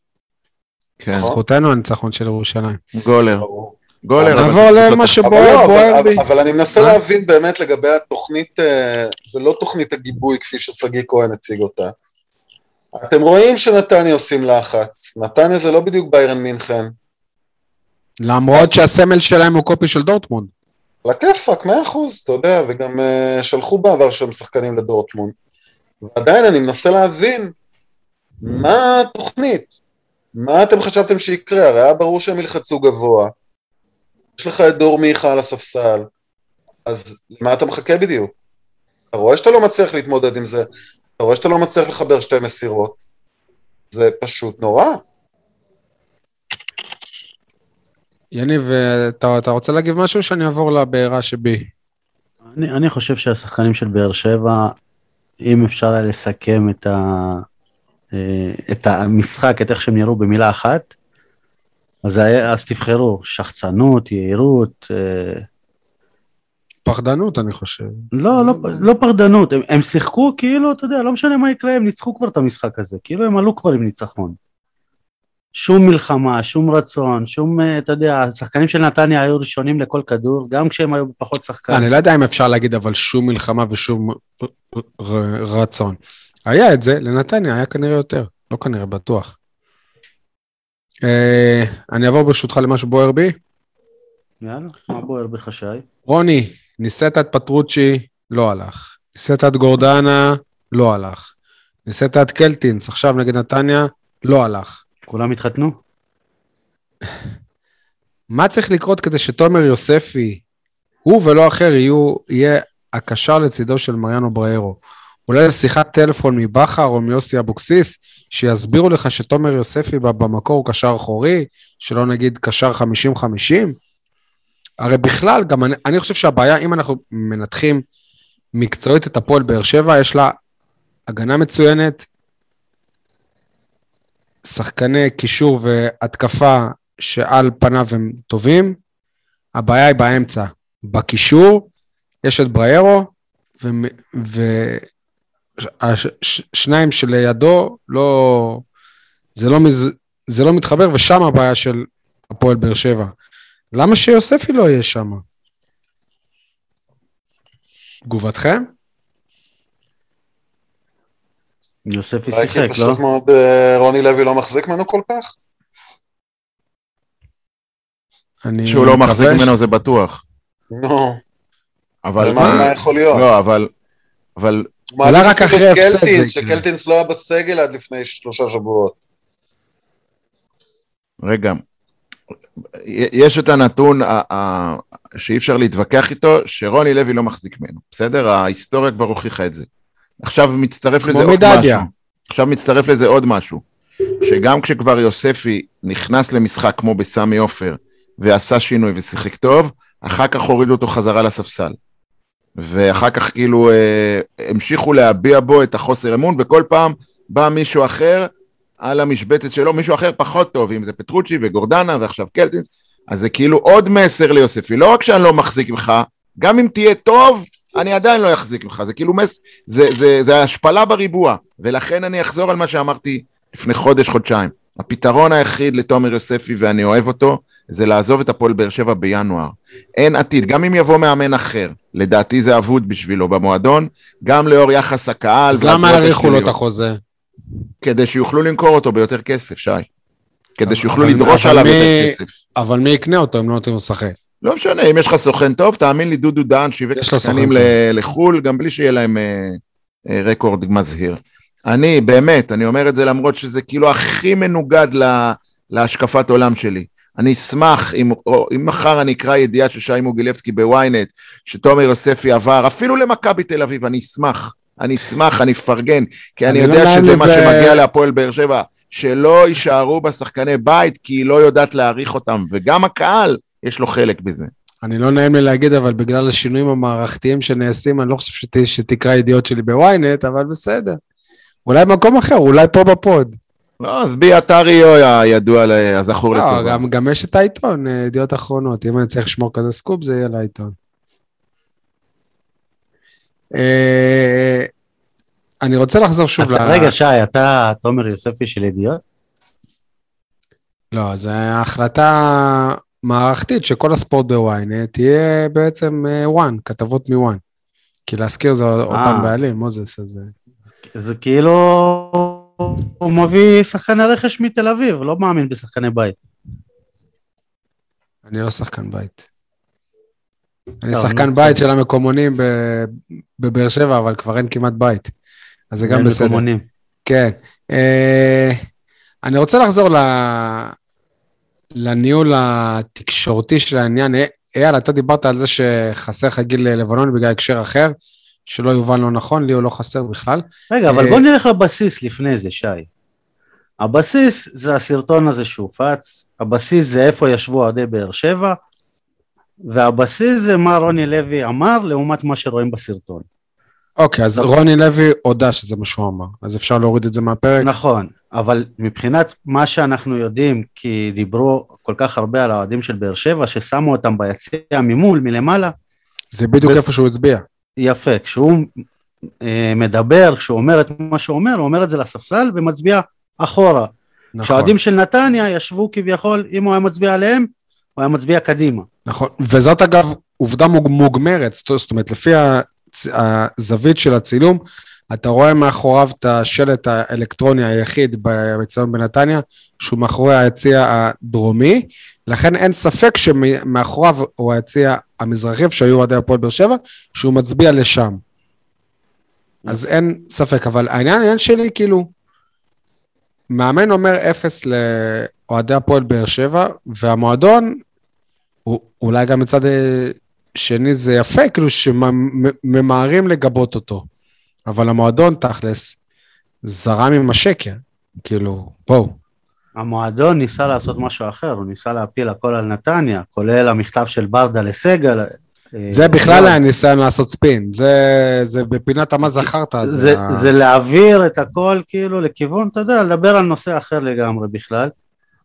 Speaker 3: כן,
Speaker 1: זכותנו הניצחון של ירושלים.
Speaker 3: גולר. גולר.
Speaker 1: נעבור למה
Speaker 3: לא-
Speaker 4: אבל
Speaker 1: שבוער
Speaker 4: לא,
Speaker 1: בוער בי.
Speaker 4: אבל- אני מנסה
Speaker 1: מה?
Speaker 4: להבין באמת לגבי התוכנית, אה, זה לא תוכנית הגיבוי כפי ששגיא כהן הציג אותה. אתם רואים שנתניה עושים לחץ. נתניה זה לא בדיוק ביירן מינכן.
Speaker 1: למרות שהסמל שלהם הוא קופי של דורטמונד.
Speaker 4: על הכיפאק, מאה אחוז, אתה יודע, וגם uh, שלחו בעבר שם שחקנים לדורטמונד. ועדיין אני מנסה להבין מה התוכנית, מה אתם חשבתם שיקרה, הרי היה ברור שהם ילחצו גבוה. יש לך את דור מיכה על הספסל, אז למה אתה מחכה בדיוק? אתה רואה שאתה לא מצליח להתמודד עם זה, אתה רואה שאתה לא מצליח לחבר שתי מסירות, זה פשוט נורא.
Speaker 1: יניב, אתה אתה רוצה להגיב משהו שאני אעבור לבעירה שבי?
Speaker 2: אני, אני חושב שהשחקנים של באר שבע, אם אפשר היה לסכם את, ה, אה, את המשחק, את איך שהם נראו במילה אחת, אז, אז תבחרו, שחצנות, יהירות, אה,
Speaker 1: פחדנות, אני חושב.
Speaker 2: לא, לא, לא פרדנות, הם, הם שיחקו כאילו, אתה יודע, לא משנה מה יקרה, הם ניצחו כבר את המשחק הזה, כאילו הם עלו כבר עם ניצחון. שום מלחמה, שום רצון, שום, אה, אתה יודע, השחקנים של נתניה היו ראשונים לכל כדור, גם כשהם היו פחות שחקנים.
Speaker 1: אני לא יודע אם אפשר להגיד אבל שום מלחמה ושום ר- ר- רצון. היה את זה, לנתניה היה כנראה יותר, לא כנראה, בטוח. אה, אני אעבור ברשותך למה שבוער בי.
Speaker 2: יאללה, מה בוער בחשאי?
Speaker 1: רוני, ניסית את פטרוצ'י, לא הלך. ניסית את גורדנה, לא הלך. ניסית את קלטינס, עכשיו נגד נתניה, לא הלך.
Speaker 2: כולם התחתנו?
Speaker 1: מה צריך לקרות כדי שתומר יוספי, הוא ולא אחר, יהיו, יהיה הקשר לצידו של מריאנו בריירו? אולי שיחת טלפון מבכר או מיוסי אבוקסיס, שיסבירו לך שתומר יוספי במקור הוא קשר אחורי, שלא נגיד קשר 50-50? הרי בכלל, גם אני, אני חושב שהבעיה, אם אנחנו מנתחים מקצועית את הפועל באר שבע, יש לה הגנה מצוינת, שחקני קישור והתקפה שעל פניו הם טובים, הבעיה היא באמצע. בקישור יש את בריירו, ושניים שלידו לא... זה לא, מז, זה לא מתחבר, ושם הבעיה של הפועל באר שבע. למה שיוספי לא יהיה שם? תגובתכם?
Speaker 2: יוספי שיחק, לא?
Speaker 4: פשוט מאוד אה, רוני לוי לא מחזיק ממנו כל כך?
Speaker 1: אני
Speaker 3: שהוא לא מחזיק ממנו זה בטוח.
Speaker 4: נו,
Speaker 3: אבל
Speaker 4: מה יכול להיות?
Speaker 3: לא, אבל... אבל
Speaker 4: אני
Speaker 1: רק אחרי
Speaker 4: את
Speaker 1: הפסד.
Speaker 4: שקלטינס לא היה בסגל עד לפני שלושה שבועות.
Speaker 3: רגע, יש את הנתון שאי אפשר להתווכח איתו, שרוני לוי לא מחזיק ממנו, בסדר? ההיסטוריה כבר הוכיחה את זה. עכשיו מצטרף לזה עוד
Speaker 1: מדדיה.
Speaker 3: משהו. עכשיו מצטרף לזה עוד משהו, שגם כשכבר יוספי נכנס למשחק כמו בסמי עופר, ועשה שינוי ושיחק טוב, אחר כך הורידו אותו חזרה לספסל. ואחר כך כאילו אה, המשיכו להביע בו את החוסר אמון, וכל פעם בא מישהו אחר על המשבצת שלו, מישהו אחר פחות טוב, אם זה פטרוצ'י וגורדנה ועכשיו קלטינס, אז זה כאילו עוד מסר ליוספי, לא רק שאני לא מחזיק ממך, גם אם תהיה טוב, אני עדיין לא אחזיק ממך, זה כאילו מס... זה, זה, זה השפלה בריבוע, ולכן אני אחזור על מה שאמרתי לפני חודש, חודשיים. הפתרון היחיד לתומר יוספי, ואני אוהב אותו, זה לעזוב את הפועל באר שבע בינואר. אין עתיד, גם אם יבוא מאמן אחר, לדעתי זה אבוד בשבילו במועדון, גם לאור יחס הקהל.
Speaker 1: אז למה האריכו לו את. החוזה?
Speaker 3: כדי שיוכלו למכור אותו ביותר כסף, שי. כדי שיוכלו לדרוש עליו יותר כסף.
Speaker 1: אבל מי יקנה אותו אם לא נותנים לו לשחק?
Speaker 3: לא משנה, אם יש לך סוכן טוב, תאמין לי, דודו דהן שיווק שחקנים לחו"ל, גם בלי שיהיה להם אה, אה, רקורד מזהיר. אני, באמת, אני אומר את זה למרות שזה כאילו הכי מנוגד ל- להשקפת עולם שלי. אני אשמח אם, או, אם מחר אני אקרא ידיעה של שי מוגילבסקי בוויינט, שתומר יוספי עבר, אפילו למכבי תל אביב, אני אשמח. אני אשמח, אני אפרגן, כי אני,
Speaker 1: אני לא
Speaker 3: יודע
Speaker 1: נעים
Speaker 3: שזה מה
Speaker 1: ב-
Speaker 3: שמגיע להפועל באר שבע, שלא יישארו בשחקני בית, כי היא לא יודעת להעריך אותם, וגם הקהל, יש לו חלק בזה.
Speaker 1: אני לא נעים לי להגיד, אבל בגלל השינויים המערכתיים שנעשים, אני לא חושב שת, שתקרא ידיעות שלי בוויינט, אבל בסדר. אולי במקום אחר, אולי פה בפוד.
Speaker 3: לא, אז בי עטרי הידוע, ל- הזכור
Speaker 1: לא,
Speaker 3: לטובה.
Speaker 1: גם, גם יש את העיתון, אה, ידיעות אחרונות. אם אני צריך לשמור כזה סקופ, זה יהיה לעיתון. אה, אני רוצה לחזור שוב
Speaker 2: אתה- רגע, שי, אתה תומר יוספי של ידיעות?
Speaker 1: לא, זו החלטה מערכתית שכל הספורט בוויינט תהיה בעצם אה, וואן, כתבות מוואן. כי להזכיר זה אותם בעלים, מוזס, אז... אה,
Speaker 2: זה כאילו... הוא מביא שחקני רכש מתל אביב, לא מאמין בשחקני בית.
Speaker 1: אני לא שחקן בית. אני שחקן בית. של המקומונים בבאר שבע, אבל כבר אין כמעט בית. אז זה גם
Speaker 2: אין
Speaker 1: בסדר.
Speaker 2: מקומונים.
Speaker 1: כן. אה, אני רוצה לחזור. לניהול התקשורתי של העניין. אה, אייל, אתה דיברת על זה שחסר לך גיל לבנון בגלל הקשר אחר, שלא יובן לא נכון, לי הוא לא חסר בכלל.
Speaker 2: רגע, אבל
Speaker 1: אה,
Speaker 2: בוא נלך לבסיס לפני זה, שי. הבסיס זה הסרטון הזה שהופץ, הבסיס זה איפה ישבו אוהדי באר שבע, והבסיס זה מה רוני לוי אמר לעומת מה שרואים בסרטון.
Speaker 1: אוקיי, אז
Speaker 2: נכון.
Speaker 1: רוני לוי הודה שזה מה שהוא אמר, אז אפשר להוריד את זה מהפרק.
Speaker 2: נכון, אבל מבחינת מה שאנחנו יודעים, כי דיברו כל כך הרבה על האוהדים של באר שבע, ששמו אותם ביציע ממול, מלמעלה,
Speaker 1: זה בדיוק
Speaker 2: ו-
Speaker 1: איפה שהוא הצביע.
Speaker 2: יפה, כשהוא אה, מדבר, כשהוא אומר את מה שהוא אומר, הוא אומר את זה לספסל ומצביע אחורה.
Speaker 1: נכון.
Speaker 2: כשהאוהדים של נתניה ישבו כביכול, אם הוא היה מצביע עליהם, הוא היה מצביע קדימה.
Speaker 1: נכון, וזאת אגב עובדה מוג- מוגמרת, זאת אומרת, לפי הזווית של הצילום, אתה רואה מאחוריו את השלט האלקטרוני היחיד בציון בנתניה, שהוא מאחורי היציע הדרומי, לכן אין ספק שמאחוריו הוא היציע המזרחי, שהיו אוהדי הפועל באר שבע, שהוא מצביע לשם. אז אין ספק, אבל העניין, העניין שלי, כאילו, מאמן אומר אפס לאוהדי הפועל באר שבע, והמועדון אולי גם מצד אה, שני זה יפה, כאילו שממהרים לגבות אותו. אבל המועדון, תכלס, זרם עם השקר. כאילו, בואו.
Speaker 2: המועדון ניסה לעשות משהו אחר, הוא ניסה להפיל הכל על נתניה, כולל המכתב של ברדה לסגל. אה,
Speaker 1: זה בכלל היה ניסיון לעשות ספין. זה, זה בפינת המה זכרת.
Speaker 2: זה,
Speaker 1: ה-
Speaker 2: זה להעביר את הכל כאילו לכיוון, אתה יודע, לדבר על נושא אחר לגמרי בכלל.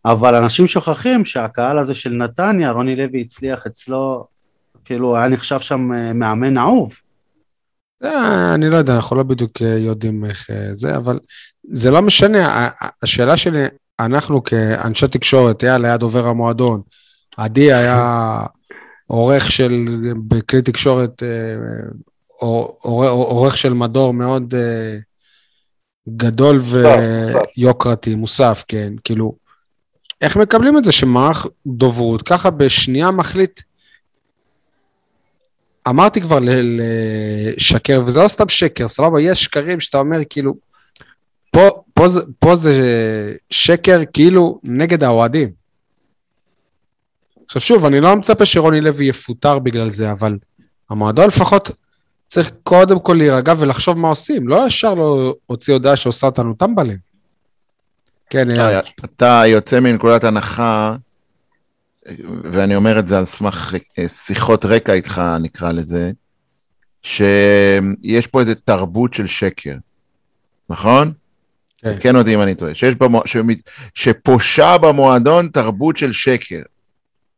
Speaker 2: אבל אנשים שוכחים שהקהל הזה של נתניה, רוני לוי הצליח אצלו, כאילו היה נחשב שם אה, מאמן אהוב.
Speaker 1: אה, אני לא יודע, אנחנו לא בדיוק אה, יודעים איך זה, אבל זה לא משנה. השאלה שלי, אנחנו כאנשי תקשורת, אייל היה דובר המועדון, עדי היה עורך של, בכלי תקשורת, עור- עור- עורך של מדור מאוד גדול. ויוקרתי, מוסף, כן, כאילו, איך מקבלים את זה שמערך דוברות ככה בשנייה מחליט אמרתי כבר לשקר, וזה לא סתם שקר, סבבה, יש שקרים שאתה אומר כאילו, פה, פה, זה, פה זה שקר כאילו נגד האוהדים. עכשיו שוב, אני לא מצפה שרוני לוי יפוטר בגלל זה, אבל המועדון לפחות צריך קודם כל להירגע ולחשוב מה עושים, לא ישר לא הוציא הודעה שעושה אותנו טמבלים. כן, אייל.
Speaker 3: אתה יוצא מנקודת הנחה, ואני אומר את זה על סמך אה, שיחות רקע איתך, נקרא לזה, שיש פה איזה תרבות של שקר, נכון?
Speaker 1: כן.
Speaker 3: תקן אותי אם אני טועה, שיש במו... שמת... שפושה במועדון תרבות של שקר.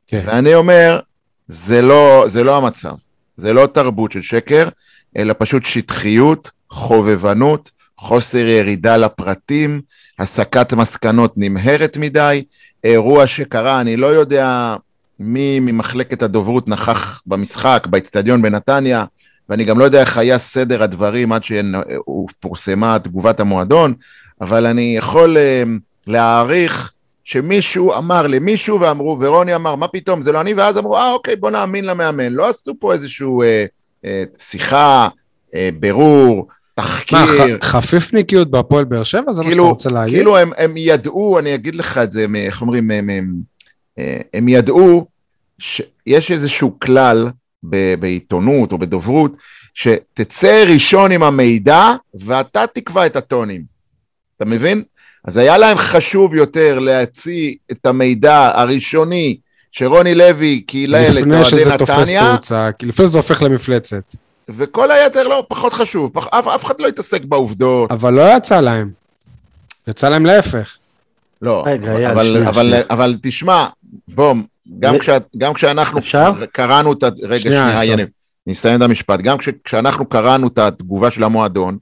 Speaker 1: כן.
Speaker 3: ואני אומר, זה לא, זה לא המצב, זה לא תרבות של שקר, אלא פשוט שטחיות, חובבנות, חוסר ירידה לפרטים, הסקת מסקנות נמהרת מדי, אירוע שקרה, אני לא יודע מי ממחלקת הדוברות נכח במשחק, באצטדיון בנתניה, ואני גם לא יודע איך היה סדר הדברים עד שפורסמה תגובת המועדון, אבל אני יכול אה, להעריך שמישהו אמר למישהו ואמרו, ורוני אמר, מה פתאום, זה לא אני, ואז אמרו, אה, אוקיי, בוא נאמין למאמן. לא עשו פה איזושהי אה, אה, שיחה, אה, ברור, תחקיר.
Speaker 1: מה, ח- חפיפניקיות בהפועל באר שבע? זה מה שאתה
Speaker 3: כאילו,
Speaker 1: רוצה להגיד?
Speaker 3: כאילו הם, הם ידעו, אני אגיד לך את זה, איך אומרים, הם, הם, אה, הם ידעו שיש איזשהו כלל ב, בעיתונות או בדוברות, שתצא ראשון עם המידע ואתה תקבע את הטונים. אתה מבין? אז היה להם חשוב יותר להוציא את המידע הראשוני שרוני לוי קילל את
Speaker 1: לפני שזה
Speaker 3: אוהדי
Speaker 1: תופס
Speaker 3: נתניה,
Speaker 1: תאוצה, לפני שזה הופך למפלצת.
Speaker 3: וכל היתר לא, פחות חשוב, פח, אף, אף אחד לא התעסק בעובדות.
Speaker 1: אבל לא יצא להם. יצא להם להפך.
Speaker 3: לא,
Speaker 2: רגע,
Speaker 3: אבל, אבל,
Speaker 2: שנייה,
Speaker 3: אבל,
Speaker 2: שנייה.
Speaker 3: אבל תשמע, בוא, גם,
Speaker 2: ו-
Speaker 3: כשה, גם כשאנחנו
Speaker 2: אפשר?
Speaker 3: קראנו את ה... רגע,
Speaker 1: שנייה.
Speaker 3: יניב, אני אסיים את המשפט. גם כש, כשאנחנו קראנו את התגובה של המועדון,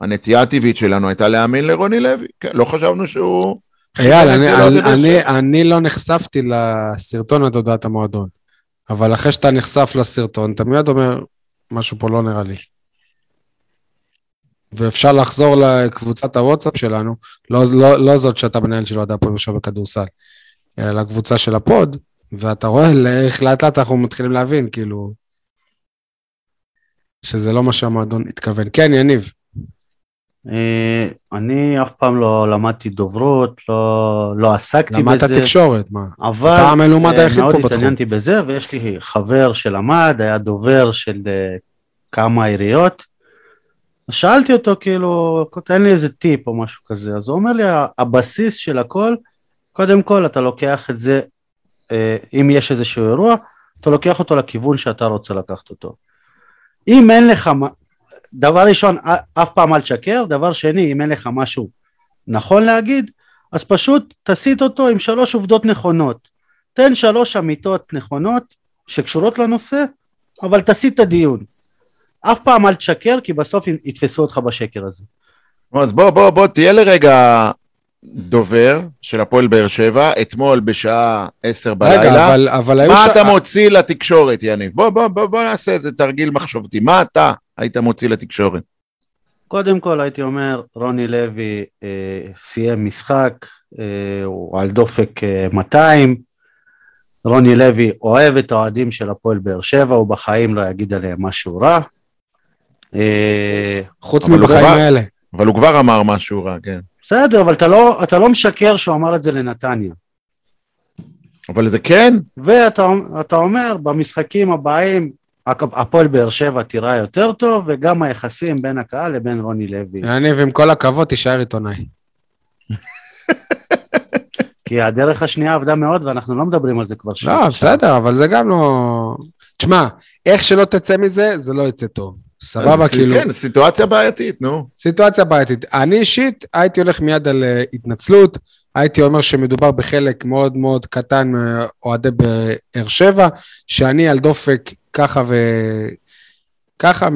Speaker 3: הנטייה הטבעית שלנו הייתה להאמין לרוני לוי. כן, לא חשבנו שהוא...
Speaker 1: אייל, אני,
Speaker 3: לאוהדי
Speaker 1: אני, אני. אני לא נחשפתי לסרטון עד הודעת המועדון. אבל אחרי שאתה נחשף לסרטון, אתה מיד אומר, משהו פה לא נראה לי. ואפשר לחזור לקבוצת הוואטסאפ שלנו, לא, לא, לא זאת שאתה מנהל של אוהדי הפועל עכשיו בכדורסל, אלא לקבוצה של הפוד, ואתה רואה איך לאט לאט אנחנו מתחילים להבין, כאילו, שזה לא מה שהמועדון התכוון. כן, יניב.
Speaker 2: אה, אני אף פעם לא למדתי דוברות, לא, לא עסקתי
Speaker 1: למדת
Speaker 2: בזה,
Speaker 1: תקשורת, מה?
Speaker 2: אבל
Speaker 1: אתה המלומד
Speaker 2: אה,
Speaker 1: היחיד
Speaker 2: מאוד
Speaker 1: פה בתחום.
Speaker 2: התעניינתי בזה, ויש לי חבר שלמד, היה דובר של אה, כמה עיריות. שאלתי אותו, כאילו, תן לי איזה טיפ או משהו כזה. אז הוא אומר לי, הבסיס של הכל, קודם כל אתה לוקח את זה, אם יש איזשהו אירוע, אתה לוקח אותו לכיוון שאתה רוצה לקחת אותו. אם אין לך, דבר ראשון, אף פעם אל תשקר, דבר שני, אם אין לך משהו נכון להגיד, אז פשוט תסיט אותו עם שלוש עובדות נכונות. תן שלוש אמיתות נכונות שקשורות לנושא, אבל תסיט את הדיון. אף פעם אל תשקר, כי בסוף יתפסו אותך בשקר הזה.
Speaker 3: אז בוא, בוא, בוא, תהיה לרגע דובר של הפועל באר שבע, אתמול בשעה עשר
Speaker 1: רגע,
Speaker 3: בלילה.
Speaker 1: אבל, אבל היו...
Speaker 3: מה
Speaker 1: ש-
Speaker 3: אתה מוציא לתקשורת, יניב? בוא, בוא, בוא, בוא נעשה איזה תרגיל מחשבתי. מה אתה היית מוציא לתקשורת?
Speaker 2: קודם כל הייתי אומר, רוני לוי אה, סיים משחק, אה, הוא על דופק אה, 200, רוני לוי אוהב את האוהדים של הפועל באר שבע, הוא בחיים לא יגיד עליהם משהו רע. אה,
Speaker 1: חוץ מבחיים
Speaker 3: כבר-
Speaker 1: האלה.
Speaker 3: אבל הוא כבר אמר משהו רע, כן.
Speaker 2: בסדר, אבל אתה לא, אתה לא משקר שהוא אמר את זה לנתניה.
Speaker 3: אבל זה כן,
Speaker 2: ואתה אתה אומר, במשחקים הבאים, הפועל באר שבע תיראה יותר טוב, וגם היחסים בין הקהל לבין רוני לוי.
Speaker 1: יניב, עם כל הכבוד, תישאר עיתונאי.
Speaker 2: כי הדרך השנייה עבדה מאוד, ואנחנו לא מדברים על זה כבר שעה.
Speaker 1: לא, בסדר, אבל זה גם לא... תשמע, איך שלא תצא מזה, זה לא יצא טוב. סבבה, כאילו,
Speaker 3: כן, סיטואציה בעייתית, נו.
Speaker 1: סיטואציה בעייתית. אני אישית הייתי הולך מיד על אה, התנצלות, הייתי אומר שמדובר בחלק מאוד מאוד קטן מאוהדי באר שבע, שאני על דופק ככה ו... ככה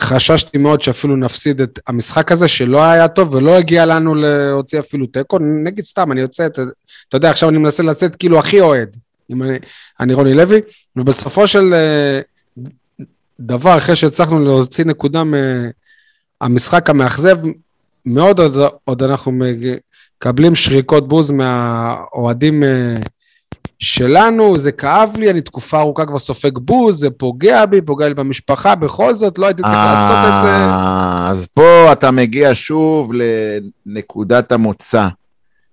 Speaker 1: חששתי מאוד שאפילו נפסיד את המשחק הזה, שלא היה טוב ולא הגיע לנו להוציא אפילו תיקו. נגיד סתם, אני יוצא, אתה, אתה יודע, עכשיו אני מנסה לצאת כאילו הכי אוהד, אם אני, אני רוני לוי, ובסופו של אה, דבר, אחרי שהצלחנו להוציא נקודה מהמשחק המאכזב, מאוד עוד, עוד אנחנו מקבלים שריקות בוז מהאוהדים אה, שלנו, זה כאב לי, אני תקופה ארוכה כבר סופג בוז, זה פוגע בי, פוגע לי במשפחה, בכל זאת לא הייתי צריך לעשות את זה.
Speaker 3: אה, אז פה אתה מגיע שוב לנקודת המוצא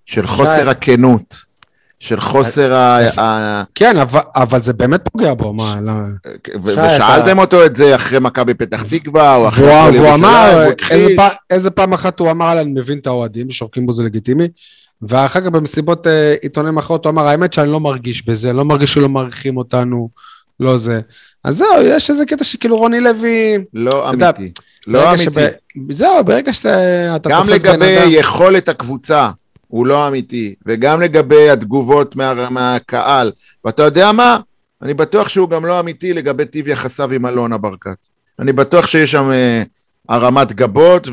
Speaker 3: של חוסר הכנות, של חוסר ה...
Speaker 1: כן, אבל, אבל זה באמת פוגע בו, מה, לא...
Speaker 3: ושאלתם אותו את זה אחרי מכבי פתח תקווה, או אחרי...
Speaker 1: והוא, אמר, איזה פעם אחת הוא אמר, אני מבין את האוהדים, שורקים בו זה לגיטימי, ואחר כך במסיבות אה, עיתונאים אחרות הוא אמר, האמת שאני לא מרגיש בזה, לא מרגיש שלא מעריכים אותנו, לא זה. אז זהו, יש איזה קטע שכאילו רוני לוי,
Speaker 3: לא
Speaker 1: יודע,
Speaker 3: אמיתי. לא
Speaker 1: ברגע
Speaker 3: אמיתי.
Speaker 1: שב- זהו, ברגע שאתה
Speaker 3: גם
Speaker 1: תופס בן
Speaker 3: לגבי
Speaker 1: אדם...
Speaker 3: יכולת הקבוצה, הוא לא אמיתי, וגם לגבי התגובות מה, מהקהל. ואתה יודע מה? אני בטוח שהוא גם לא אמיתי לגבי טיב יחסיו עם אלונה ברקת. אני בטוח שיש שם אה, הרמת גבות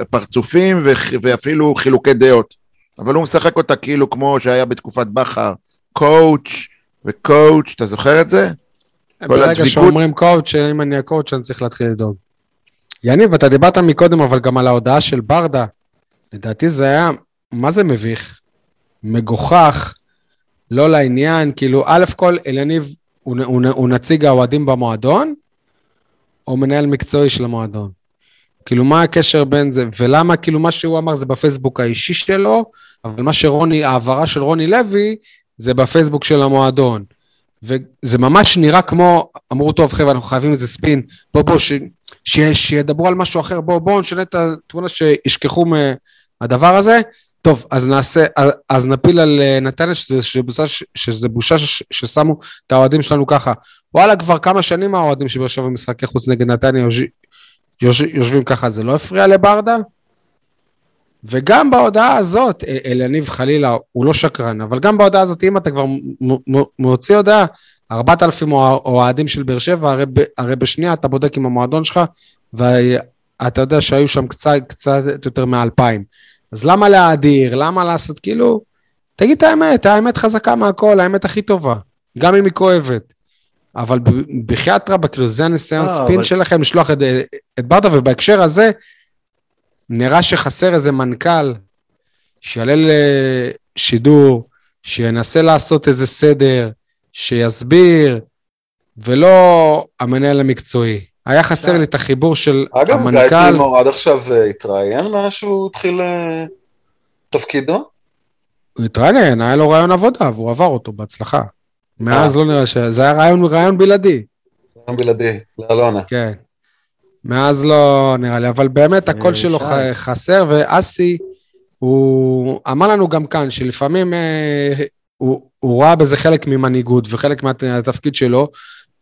Speaker 3: ופרצופים ואפילו חילוקי דעות. אבל הוא משחק אותה כאילו כמו שהיה בתקופת בכר, coach ו coach, אתה זוכר את זה? כל
Speaker 1: ברגע
Speaker 3: הדביקות.
Speaker 1: שאומרים coach, אם אני ה coach אני צריך להתחיל לדאוג. יניב, אתה דיברת מקודם, אבל גם על ההודעה של ברדה. לדעתי זה היה, מה זה מביך? מגוחך, לא לעניין, כאילו, א' כל, אליניב הוא, הוא, הוא נציג האוהדים במועדון, או מנהל מקצועי של המועדון. כאילו, מה הקשר בין זה, ולמה, כאילו, מה שהוא אמר זה בפייסבוק האישי שלו, אבל מה שרוני, ההעברה של רוני לוי, זה בפייסבוק של המועדון. וזה ממש נראה כמו, אמרו, טוב, חבר'ה, אנחנו חייבים איזה ספין, בוא, בוא, ש, ש, שידברו על משהו אחר, בוא, בואו נשנה את התמונה שישכחו מהדבר הזה. טוב, אז נעשה, אז נפיל על אה, נתניה שזה, שזה בושה, שזה בושה ש, ששמו את האוהדים שלנו ככה. וואלה, כבר כמה שנים האוהדים שבאר שבע במשחקי חוץ נגד נתניה יוש, יוש, יושבים ככה, זה לא הפריע לברדה? וגם בהודעה הזאת, אה, אליניב חלילה, הוא לא שקרן, אבל גם בהודעה הזאת, אם אתה כבר מוציא הודעה, 4,000 אוהדים של באר שבע, הרי, הרי בשנייה אתה בודק עם המועדון שלך, ואתה יודע שהיו שם קצת, קצת יותר מאלפיים. אז למה להאדיר? למה לעשות כאילו... תגיד את האמת, האמת חזקה מהכל, האמת הכי טובה, גם אם היא כואבת. אבל בחייאת רבא, כאילו זה הניסיון לא, ספין אבל... שלכם לשלוח את, את ברדה, ובהקשר הזה, נראה שחסר איזה מנכ"ל שיעלה לשידור, שינסה לעשות איזה סדר, שיסביר, ולא המנהל המקצועי. היה חסר לי את החיבור של
Speaker 4: אגב,
Speaker 1: המנכ"ל...
Speaker 4: אגב, גיא פילמור עד עכשיו אה, התראיין מאז שהוא התחיל אה, תפקידו?
Speaker 1: הוא התראיין, היה לו רעיון עבודה, והוא עבר אותו בהצלחה. מאז לא נראה ש... זה היה רעיון, רעיון בלעדי.
Speaker 4: רעיון בלעדי, לאלונה.
Speaker 1: כן. מאז לא נראה לי, אבל באמת הקול שלו חסר, ואסי, הוא אמר לנו גם כאן, שלפעמים אה, הוא, הוא ראה בזה חלק ממנהיגות וחלק מהתפקיד שלו,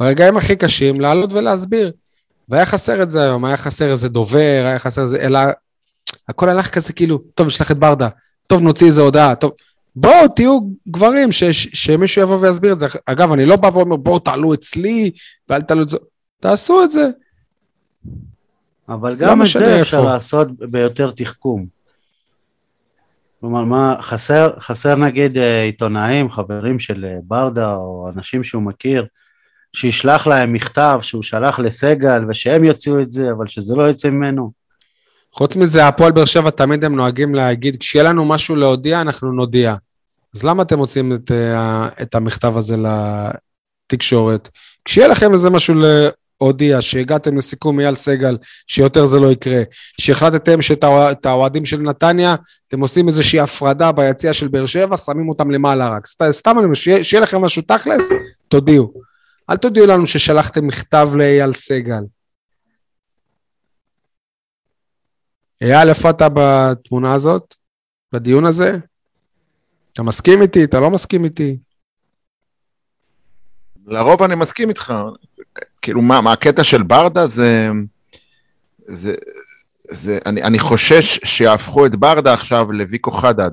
Speaker 1: ברגעים הכי קשים, לעלות ולהסביר. והיה חסר את זה היום, היה חסר איזה דובר, היה חסר איזה, אלא הכל הלך כזה כאילו, טוב, נשלח את ברדה, טוב, נוציא איזה הודעה, טוב. בואו, תהיו גברים, ש, ש, שמישהו יבוא ויסביר את זה. אגב, אני לא בא ואומר, בואו תעלו אצלי, ואל תעלו את זה. תעשו את זה.
Speaker 2: אבל לא גם לא את זה אפשר איפה. לעשות ביותר תחכום. כלומר, מה, חסר, חסר נגיד אה, עיתונאים, חברים של אה, ברדה, או אנשים שהוא מכיר, שישלח להם מכתב שהוא שלח לסגל, ושהם יוציאו את זה, אבל שזה לא יצא ממנו.
Speaker 1: חוץ מזה, הפועל באר שבע תמיד הם נוהגים להגיד, כשיהיה לנו משהו להודיע, אנחנו נודיע. אז למה אתם מוצאים את, אה, את המכתב הזה לתקשורת? כשיהיה לכם איזה משהו להודיע, שהגעתם לסיכום אייל סגל, שיותר זה לא יקרה, שהחלטתם שאת האוהדים של נתניה, אתם עושים איזושהי הפרדה ביציע של באר שבע, שמים אותם למעלה רק. סתם שיהיה לכם משהו תכלס, תודיעו. אל תודיעו לנו ששלחתם מכתב לאייל סגל. אייל, איפה אתה בתמונה הזאת? בדיון הזה? אתה מסכים איתי? אתה לא מסכים איתי?
Speaker 3: לרוב אני מסכים איתך. כאילו, מה, מה הקטע של ברדה זה... זה, זה אני, אני חושש שיהפכו את ברדה עכשיו לוויקו חדד.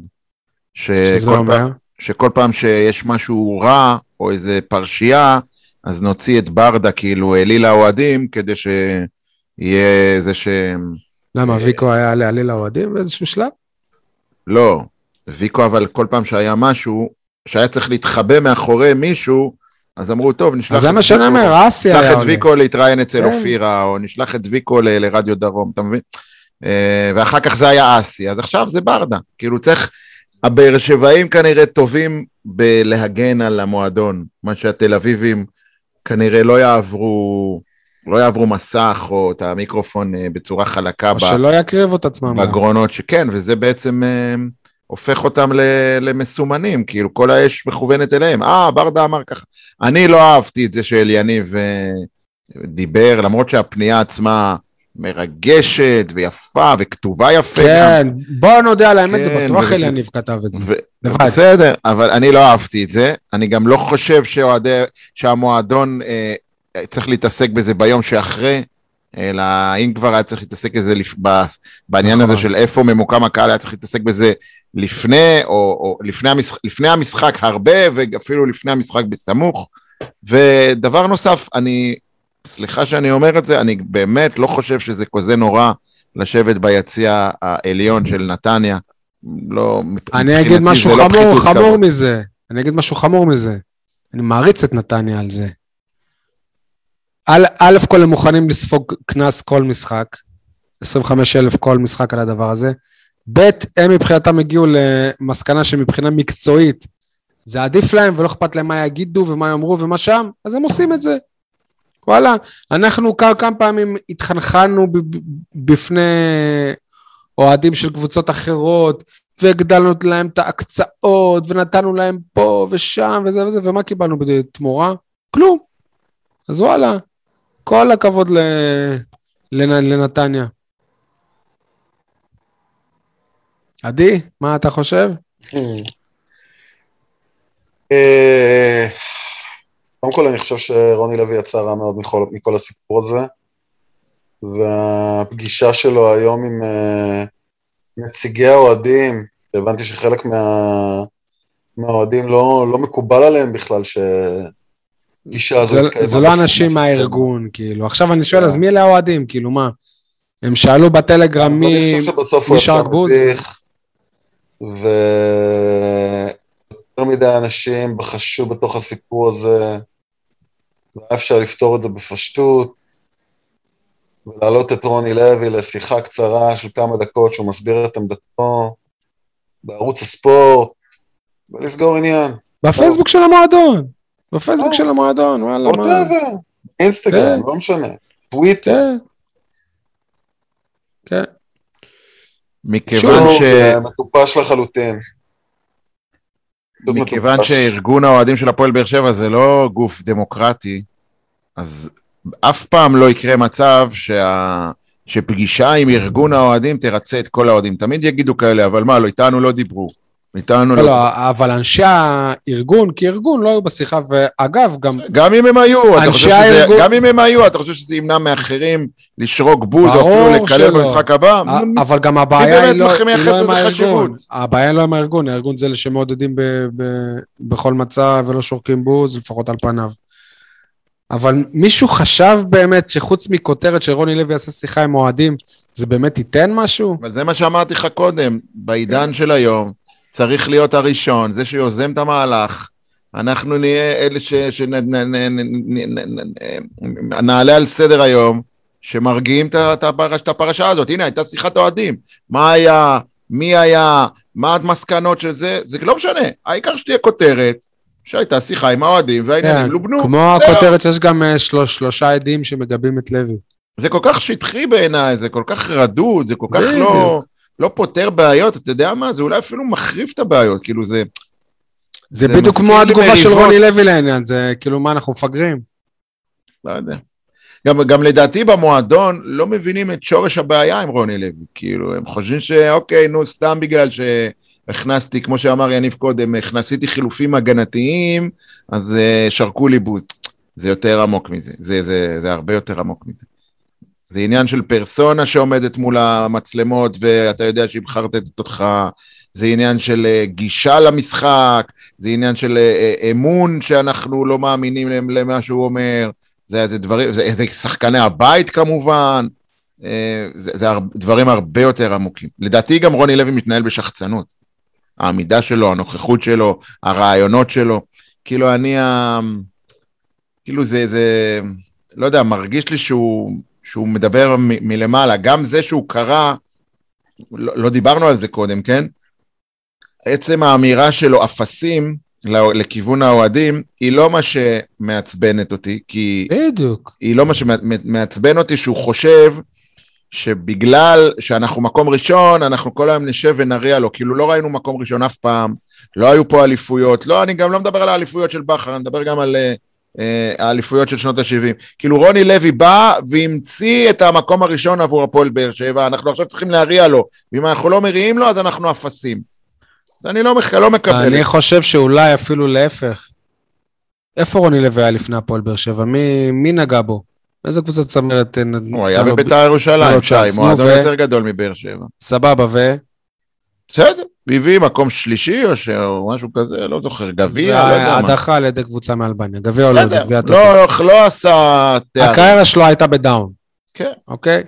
Speaker 1: שזה אומר? פעם,
Speaker 3: שכל פעם שיש משהו רע, או איזה פרשייה, אז נוציא את ברדה כאילו אליל האוהדים, כדי שיהיה איזה ש...
Speaker 1: למה, ויקו היה להעליל האוהדים באיזשהו שלב?
Speaker 3: לא, ויקו אבל כל פעם שהיה משהו, שהיה צריך להתחבא מאחורי מישהו, אז אמרו, טוב, נשלח
Speaker 1: את ויקו... זה מה שאני אומר, אסי היה
Speaker 3: עולה. נשלח את ויקו להתראיין אצל כן. אופירה, או נשלח את ויקו לרדיו דרום, אתה מבין? אה, ואחר כך זה היה אסי, אז עכשיו זה ברדה. כאילו צריך, הבאר שבעים כנראה טובים בלהגן על המועדון, מה שהתל אביבים כנראה לא יעברו, לא יעברו מסך או את המיקרופון אה, בצורה חלקה.
Speaker 1: או שלא יקריבו את עצמם.
Speaker 3: בגרונות, שכן, וזה בעצם אה, הופך אותם למסומנים, כאילו כל האש מכוונת אליהם. אה, ברדה אמר ככה. אני לא אהבתי את זה שאליניב אה, דיבר, למרות שהפנייה עצמה... מרגשת ויפה וכתובה יפה.
Speaker 1: כן, גם. בוא נודה על האמת, כן, זה בטוח אליניב כתב את זה. ו...
Speaker 3: בסדר, אבל אני לא אהבתי את זה. אני גם לא חושב שאוהדי, שהמועדון אה, צריך להתעסק בזה ביום שאחרי, אלא אם כבר היה צריך להתעסק בזה לפ... בעניין נכון. הזה של איפה ממוקם הקהל, היה צריך להתעסק בזה לפני, או, או לפני, המשחק, לפני המשחק הרבה, ואפילו לפני המשחק בסמוך. ודבר נוסף, אני סליחה שאני אומר את זה, אני באמת לא חושב שזה כזה נורא לשבת ביציע העליון של נתניה. לא,
Speaker 1: אני אגיד משהו לא חמור, לא חמור מזה. אני אגיד משהו חמור מזה. אני מעריץ את נתניה על זה. א', כל הם מוכנים לספוג קנס כל משחק, 25 אלף כל משחק על הדבר הזה. ב', הם מבחינתם הגיעו למסקנה שמבחינה מקצועית זה עדיף להם ולא אכפת להם מה יגידו ומה יאמרו ומה שם, אז הם עושים את זה. וואלה, אנחנו כמה, פעמים ב- בפני אוהדים של קבוצות אחרות, והגדלנו להם את ההקצאות, ונתנו להם פה ושם וזה וזה, ומה קיבלנו בתמורה? כלום. אז וואלה, כל הכבוד. לנתניה. עדי, מה אתה חושב?
Speaker 4: קודם כל, אני חושב שרוני לוי יצא רע מאוד מכל, מכל הסיפור הזה, והפגישה שלו היום עם אה, נציגי האוהדים, הבנתי שחלק מה, מהאוהדים לא, לא מקובל עליהם בכלל שפגישה הזו
Speaker 1: זה, זה לא אנשים. מהארגון, כאילו. עכשיו אני שואל,
Speaker 4: כן.
Speaker 1: אז מי אלה האוהדים? כאילו, מה? הם שאלו בטלגרם
Speaker 4: אז
Speaker 1: מי...
Speaker 4: אני חושב שבסוף הוא יצא? מביך, מדי אנשים בחשו בתוך הסיפור הזה, והיה אפשר לפתור את זה בפשטות, ולהעלות את רוני לוי לשיחה קצרה של כמה דקות שהוא מסביר את עמדתו בערוץ הספורט, ולסגור עניין.
Speaker 1: בפייסבוק של המועדון. בפייסבוק. של המועדון, וואלה, מה?
Speaker 4: אינסטגרם,
Speaker 1: כן.
Speaker 4: לא משנה, טוויטר.
Speaker 1: כן. כן.
Speaker 3: מכיוון ש...
Speaker 4: זה מטופש לחלוטין.
Speaker 3: מכיוון. שארגון האוהדים של הפועל באר שבע זה לא גוף דמוקרטי, אז אף פעם לא יקרה מצב שה... שפגישה עם ארגון האוהדים תרצה את כל האוהדים. תמיד יגידו כאלה, אבל מה, לא, איתנו לא דיברו. איתנו
Speaker 1: לא,
Speaker 3: לא...
Speaker 1: לא, אבל אנשי הארגון, כארגון, לא היו בשיחה, ואגב, גם...
Speaker 3: גם אם הם היו, אתה
Speaker 1: אנשי
Speaker 3: חושב שזה...
Speaker 1: הארגון-
Speaker 3: גם אם הם היו, אתה חושב שזה ימנע מאחרים לשרוק בוז, או אפילו לקלל. במשחק הבא?
Speaker 1: אבל גם הבעיה היא לא לא עם הארגון. הבעיה היא לא עם הארגון, הארגון זה אלה שמעודדים בכל מצב ולא שורקים בוז, לפחות על פניו. אבל מישהו חשב באמת שחוץ מכותרת שרוני לוי יעשה שיחה עם אוהדים, זה באמת ייתן משהו?
Speaker 3: אבל זה מה שאמרתי לך קודם, בעידן של היום, צריך להיות הראשון, זה שיוזם את המהלך. אנחנו נהיה אלה שנעלה על סדר היום, שמרגיעים את הפרשה הזאת. הנה, הייתה שיחת אוהדים. מה היה, מי היה, מה המסקנות של זה, זה לא משנה. העיקר שתהיה כותרת, שהייתה שיחה עם האוהדים והעניינים
Speaker 1: כן,
Speaker 3: לובנו.
Speaker 1: כמו. הכותרת שיש גם אה, שלוש- שלושה עדים שמגבים את לוי.
Speaker 3: זה כל כך שטחי בעיניי, זה כל כך רדוד, זה כל כך. לא, לא פותר בעיות, אתה יודע מה? זה אולי אפילו מחריף את הבעיות, כאילו זה...
Speaker 1: זה
Speaker 3: זה
Speaker 1: בדיוק כמו התגובה של. רוני לוי לעניין, זה כאילו מה, אנחנו מפגרים?
Speaker 3: לא יודע. גם, גם לדעתי במועדון לא מבינים את שורש הבעיה עם רוני לוי, כאילו, הם חושבים שאוקיי, נו, סתם בגלל שהכנסתי, כמו שאמר יניב קודם, הכנסיתי חילופים הגנתיים, אז uh, שרקו לי בוז. זה יותר עמוק מזה, זה, זה, זה הרבה יותר עמוק מזה. זה עניין של פרסונה שעומדת מול המצלמות, ואתה יודע שהיא מחרטטת אותך, זה עניין של אה, גישה למשחק, זה עניין של אה, אה, אמון שאנחנו לא מאמינים למה שהוא אומר, זה, זה דברים, זה, זה שחקני הבית כמובן, זה, זה הר, דברים הרבה יותר עמוקים. לדעתי גם רוני לוי מתנהל בשחצנות. העמידה שלו, הנוכחות שלו, הרעיונות שלו, כאילו אני. כאילו זה, זה, לא יודע, מרגיש לי שהוא, שהוא מדבר מ- מלמעלה, גם זה שהוא קרא, לא, לא דיברנו על זה קודם, כן? עצם האמירה שלו, אפסים, לכיוון האוהדים, היא לא מה שמעצבנת אותי, כי
Speaker 1: בדיוק.
Speaker 3: היא לא מה שמעצבן אותי, שהוא חושב שבגלל שאנחנו מקום ראשון, אנחנו כל היום נשב ונריע לו, כאילו לא ראינו מקום ראשון אף פעם, לא היו פה אליפויות, לא, אני גם לא מדבר על האליפויות של בכר, אני מדבר גם על אה, האליפויות של שנות ה-70. כאילו רוני לוי בא והמציא את המקום הראשון עבור הפועל באר שבע, אנחנו עכשיו צריכים להריע לו, ואם אנחנו לא מריעים לו, אז אנחנו אפסים. אז אני לא, לא מקבל.
Speaker 1: אני חושב שאולי אפילו להפך. איפה רוני לוי היה לפני הפועל באר שבע? מי, מי נגע בו? איזה קבוצת צמרת? אה,
Speaker 3: הוא היה בביתר ירושלים, שי, מועדון יותר גדול מבאר שבע.
Speaker 1: סבבה, ו...
Speaker 3: בסדר, הביא מקום שלישי או ש- או משהו כזה, לא זוכר, גביע, לא יודע מה.
Speaker 1: והדחה על ידי קבוצה מאלבניה. גביע או לא,
Speaker 3: בסדר,
Speaker 1: גביע טוב.
Speaker 3: לא, לא עשה.
Speaker 1: הקריירה שלו הייתה בדאון.
Speaker 3: כן.
Speaker 1: אוקיי?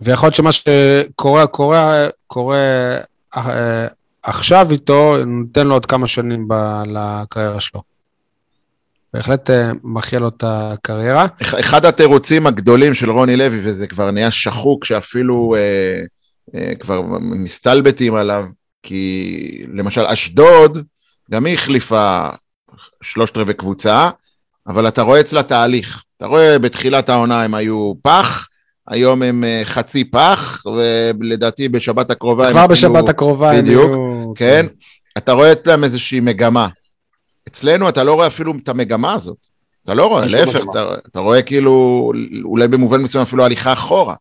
Speaker 1: ויכול להיות שמה שקורה קורה, קורה אה, עכשיו איתו, נותן לו עוד כמה שנים ב- לקריירה שלו. בהחלט אה, מחיה לו את הקריירה.
Speaker 3: אח- אחד התירוצים הגדולים של רוני לוי, וזה כבר נהיה שחוק, שאפילו אה, כבר מסתלבטים עליו, כי למשל אשדוד, גם היא החליפה שלושת רבעי קבוצה, אבל אתה רואה אצלה תהליך. אתה רואה בתחילת העונה הם היו פח, היום הם אה, חצי פח, ולדעתי בשבת הקרובה הם
Speaker 1: כבר בשבת הקרובה הם
Speaker 3: בדיוק,
Speaker 1: יהיו...
Speaker 3: כן? אתה רואה אצלם איזושהי מגמה. אצלנו אתה לא רואה אפילו את המגמה הזאת. אתה לא רואה, להפך. אתה, אתה רואה כאילו, אולי במובן מסוים אפילו הליכה אחורה.